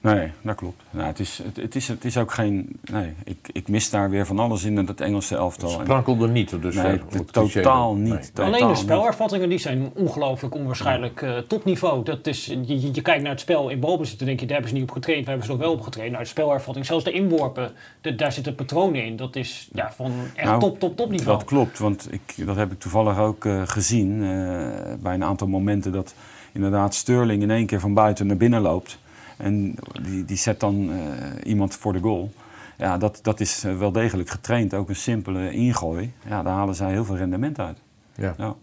Nee, dat klopt. Nou, het, is, het, het, is, het is ook geen. Nee, ik, ik mis daar weer van alles in het Engelse elftal. Het sprankelde niet dusver, Nee, cliché totaal niet. nee. totaal Alleen de spelervattingen die zijn ongelooflijk onwaarschijnlijk eh, topniveau. Dat is, je, je, je kijkt naar het spel in balbezit, dan denk je, daar hebben ze niet op getraind. Daar hebben ze nog wel op getraind. Nou, de spelervatting, zelfs de inworpen, de- daar zitten patronen in. Dat is ja, van echt Nou, top, top, top niveau. Dat klopt, want ik, dat heb ik toevallig ook eh, gezien eh, bij een aantal momenten dat inderdaad Sterling in één keer van buiten naar binnen loopt. En die, die zet dan eh, iemand voor de goal. Ja, dat, dat is eh, wel degelijk getraind. Ook een simpele ingooi. Ja, daar halen zij heel veel rendement uit. Ja. Ja.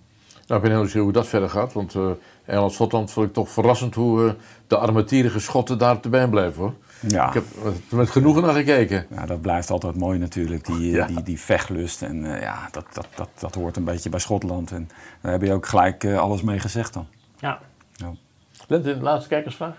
Nou, ik ben heel nieuwsgierig hoe dat verder gaat. Want eh Engeland-Schotland vond ik toch verrassend hoe eh, de armetierige Schotten daar op de been bleven hoor. Ja. Ik heb met, met genoegen naar gekeken. Ja, dat blijft altijd mooi natuurlijk, die, eh, Ja. die, die vechtlust. En eh, ja, dat, dat, dat, dat hoort een beetje bij Schotland. En daar heb je ook gelijk eh, alles mee gezegd dan. Ja. Ja. Lente, de laatste kijkersvraag.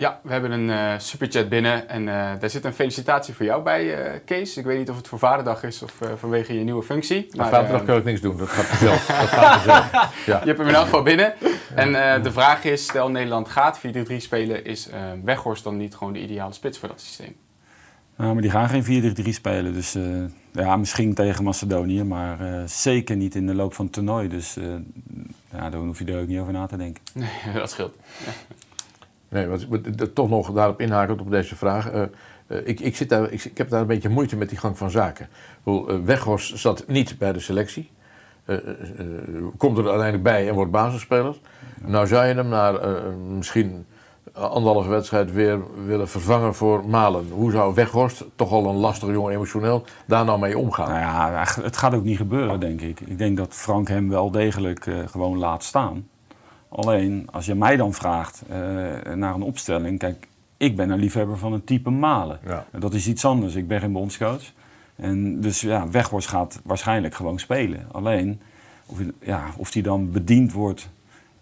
Ja, we hebben een eh, superchat binnen en eh, daar zit een felicitatie voor jou bij, eh, Kees. Ik weet niet of het voor Vaderdag is of vanwege je nieuwe functie. Maar vaderdag kan ik niks doen, dat gaat vanzelf. dat gaat vanzelf. Ja. Je hebt hem in elk geval binnen. En de vraag is, stel Nederland gaat 4-3-3 spelen, is Weghorst dan niet gewoon de ideale spits voor dat systeem? Nou, maar die gaan geen 4-3-3 spelen. Dus ja, misschien tegen Macedonië, maar zeker niet in de loop van het toernooi. Dus ja, daar hoef je er ook niet over na te denken. Nee, dat scheelt. Ja. Nee, dat- toch nog daarop inhakend op deze vraag. eh, eh, ik, ik, zit daar, ik, ik heb daar een beetje moeite met die gang van zaken. Eh, Weghorst zat niet bij de selectie. Komt er uiteindelijk bij en wordt basisspeler. Nou zou je hem na misschien anderhalve wedstrijd weer willen vervangen voor Malen. Hoe zou Weghorst, toch al een lastige jongen emotioneel, daar nou mee omgaan? Nou ja, het gaat ook niet gebeuren, denk ik. Ik denk dat Frank hem wel degelijk gewoon laat staan. Alleen, als je mij dan vraagt eh, naar een opstelling... Kijk, ik ben een liefhebber van een type Malen. Ja. Dat is iets anders. Ik ben geen bondscoach. En dus ja, Weghorst gaat waarschijnlijk gewoon spelen. Alleen, of, hij- ja, of die dan bediend wordt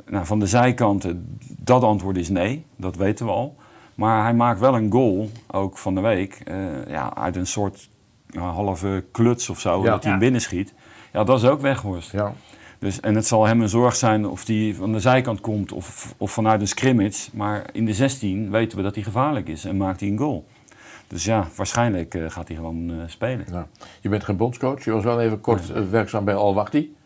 nou, van de zijkanten... Dat antwoord is nee, dat weten we al. Maar hij maakt wel een goal, ook van de week, eh, ja, uit een soort halve kluts of zo, Ja. dat hij hem Ja. binnenschiet. Ja, dat is ook Weghorst. Ja. Dus, en het zal hem een zorg zijn of hij van de zijkant komt of, of vanuit een scrimmage. Maar in de 16 weten we dat hij gevaarlijk is en maakt hij een goal. Dus ja, waarschijnlijk eh, gaat hij gewoon eh, spelen. Ja. Je bent geen bondscoach, je was wel even kort eh, werkzaam bij Al-Wahdi.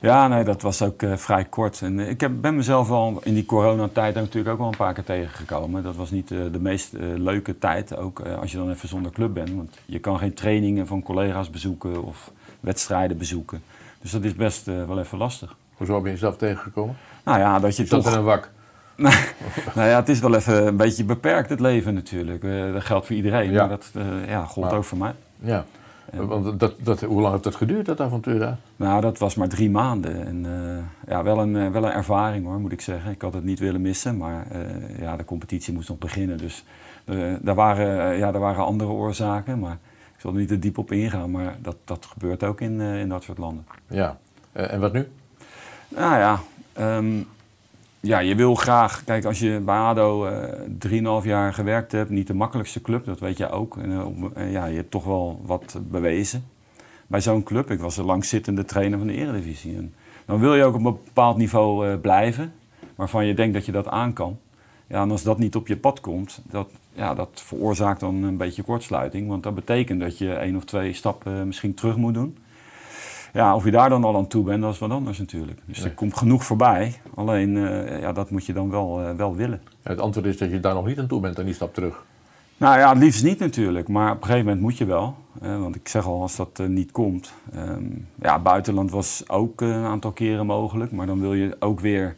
Ja, nee, dat was ook vrij kort. En, ik heb, ben mezelf al in die coronatijd natuurlijk ook wel een paar keer tegengekomen. Dat was niet de meest leuke tijd, ook als je dan even zonder club bent. Want je kan geen trainingen van collega's bezoeken of wedstrijden bezoeken. Dus dat is best eh, wel even lastig. Hoezo ben je zelf tegengekomen? Nou ja, dat je toch... in een wak. nou ja, het is wel even een beetje beperkt het leven natuurlijk. Eh, dat geldt voor iedereen, Ja. maar dat eh, ja, gold Maar- ook voor mij. Ja, want dat, dat, hoe lang heeft dat geduurd, dat avontuur daar? Nou, dat was maar drie maanden. En ja, wel een, wel een ervaring hoor, moet ik zeggen. Ik had het niet willen missen, maar ja, de competitie moest nog beginnen. Dus daar, waren, ja, daar waren andere oorzaken, maar zal er niet te diep op ingaan. Maar dat, dat gebeurt ook in, eh, in dat soort landen. Ja, Eh, en wat nu? Nou ja, ehm, ja, je wil graag... Kijk, als je bij ADO eh 3,5 jaar gewerkt hebt, niet de makkelijkste club, dat weet je ook. En, op- ja, je hebt toch wel wat bewezen bij zo'n club. Ik was de langzittende trainer van de Eredivisie. En dan wil je ook op een bepaald niveau blijven, waarvan je denkt dat je dat aan kan. Ja, en als dat niet op je pad komt, dat, ja, dat veroorzaakt dan een beetje kortsluiting. Want dat betekent dat je één of twee stappen misschien terug moet doen. Ja, of je daar dan al aan toe bent, dat is wat anders natuurlijk. Dus er komt genoeg voorbij. Alleen, eh, ja, dat moet je dan wel, eh, wel willen. Het antwoord is dat je daar nog niet aan toe bent en die stap terug. Nou ja, het liefst niet natuurlijk. Maar op een gegeven moment moet je wel. Eh, want ik zeg al, als dat niet komt. ehm, ja, buitenland was ook een aantal keren mogelijk. Maar dan wil je ook weer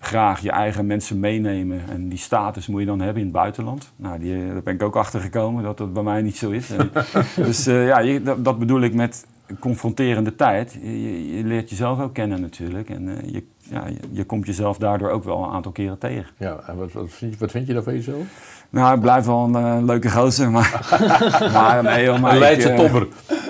graag je eigen mensen meenemen. En die status moet je dan hebben in het buitenland. Nou, die, eh, daar ben ik ook achter gekomen dat dat bij mij niet zo is. En, dus eh, ja, je, dat, dat bedoel ik met confronterende tijd. Je, leert jezelf ook kennen natuurlijk. En eh, je, ja, je, je komt jezelf daardoor ook wel een aantal keren tegen. Ja, en wat, wat, vind, je, wat vind je daar van jezelf? Nou, ik blijf wel een eh, leuke gozer, maar... maar nee, joh, maar Een ik, Leidse eh, topper.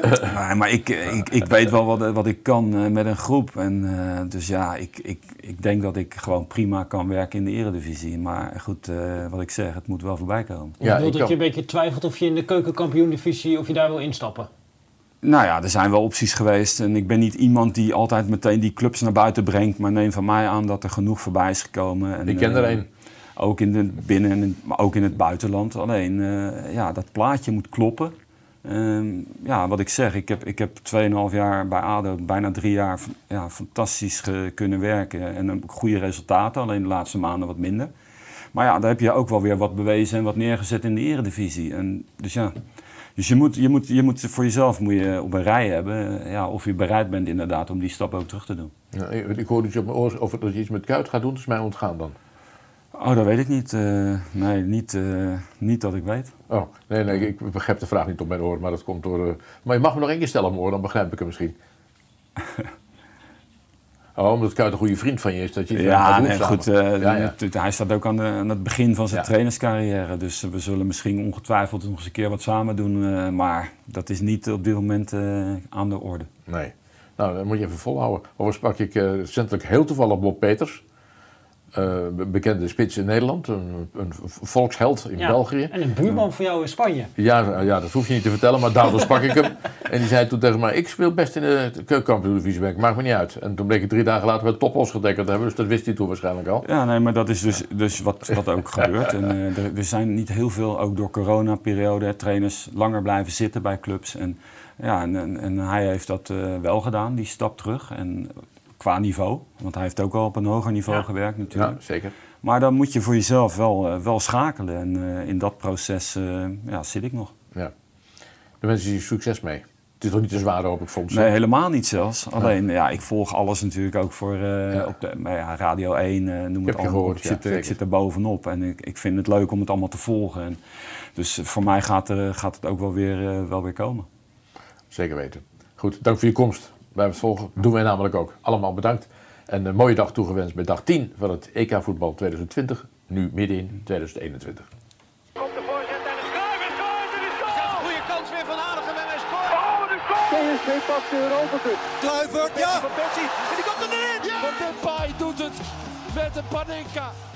nee, maar ik, ik, ik weet wel wat, wat ik kan eh, met een groep. En, eh, dus ja, ik, ik, ik denk dat ik gewoon prima kan werken in de eredivisie. Maar goed, eh, wat ik zeg, het moet wel voorbij komen. Ja, ik dat je een beetje twijfelt of je in de keukenkampioen-divisie, of je daar wil instappen. Nou ja, er zijn wel opties geweest. En ik ben niet iemand die altijd meteen die clubs naar buiten brengt. Maar neem van mij aan dat er genoeg voorbij is gekomen. En, Ik ken er eh, één. Ook in het binnen, en maar ook in het buitenland. Alleen, eh, ja, dat plaatje moet kloppen. Ehm, ja, wat ik zeg, ik heb, ik heb 2,5 jaar bij ADO, bijna drie jaar ja, fantastisch kunnen werken. En ook goede resultaten, alleen de laatste maanden wat minder. Maar ja, daar heb je ook wel weer wat bewezen en wat neergezet in de eredivisie. En dus ja, dus je moet, je moet, je moet voor jezelf moet je op een rij hebben eh, ja, of je bereid bent inderdaad om die stap ook terug te doen. Ja, ik, ik hoorde iets op mijn oor over dat je iets met Kuit gaat doen, dat is mij ontgaan dan. Oh, dat weet ik niet. eh, nee, niet, eh, niet dat ik weet. Oh, nee, nee, ik begrijp de vraag niet op mijn oor, maar dat komt door... eh, Maar je mag me nog één keer stellen op mijn oor, dan begrijp ik hem misschien. Oh, omdat Kuit een goede vriend van je is, dat je Ja, nee, samen. goed. ja, ja. het- Hij staat ook aan, de, aan het begin van zijn trainerscarrière. Dus we zullen misschien ongetwijfeld nog eens een keer wat samen doen. maar dat is niet op dit moment aan de orde. Nee. Nou, dan moet je even volhouden. Overigens sprak ik recentelijk heel toevallig Bob Peters. Eh, be- bekende spits in Nederland, een, een volksheld in Ja, België. En een buurman voor jou in Spanje. Ja, ja, dat hoef je niet te vertellen, maar daardoor sprak ik hem. En die zei toen tegen mij, ik speel best in de keukenkampioen-divisie, maar ik maakt me niet uit. En toen bleek ik drie dagen later weer top losgedekkerd te hebben, dus dat wist hij toen waarschijnlijk al. Ja, nee, maar dat is dus, dus wat, wat ook gebeurt. En, eh, er, er zijn niet heel veel, ook door coronaperiode, trainers langer blijven zitten bij clubs. En, ja, en, en, en hij heeft dat eh, wel gedaan, die stap terug. En qua niveau, want hij heeft ook al op een hoger niveau gewerkt natuurlijk. Ja, zeker. Maar dan moet je voor jezelf wel, eh, wel schakelen. En eh, in dat proces eh, ja, zit ik nog. Ja. De mensen succes mee. Het is toch niet te zwaar, hoop ik, soms? Nee, helemaal niet zelfs. Alleen, ja, ik volg alles natuurlijk ook voor op de, ja, Radio 1, eh, noem het allemaal. gehoord, ik, zit, er- ik zit er bovenop en ik, ik vind het leuk om het allemaal te volgen. En dus voor mij gaat, er, gaat het ook wel weer, wel weer komen. Zeker weten. Goed, dank voor je komst. Blijf het volgen. Doen wij namelijk ook. Allemaal bedankt. En een mooie dag toegewenst bij dag 10 van het EK voetbal 2020. Nu midden in 2021. Goede kans weer van Aardigem en hij scoort. Oh, de goal! Pakt de Europa Cup. Kluivert, ja! Van Persie, en die komt erin! Ja! Van Depay doet het met een Panenka.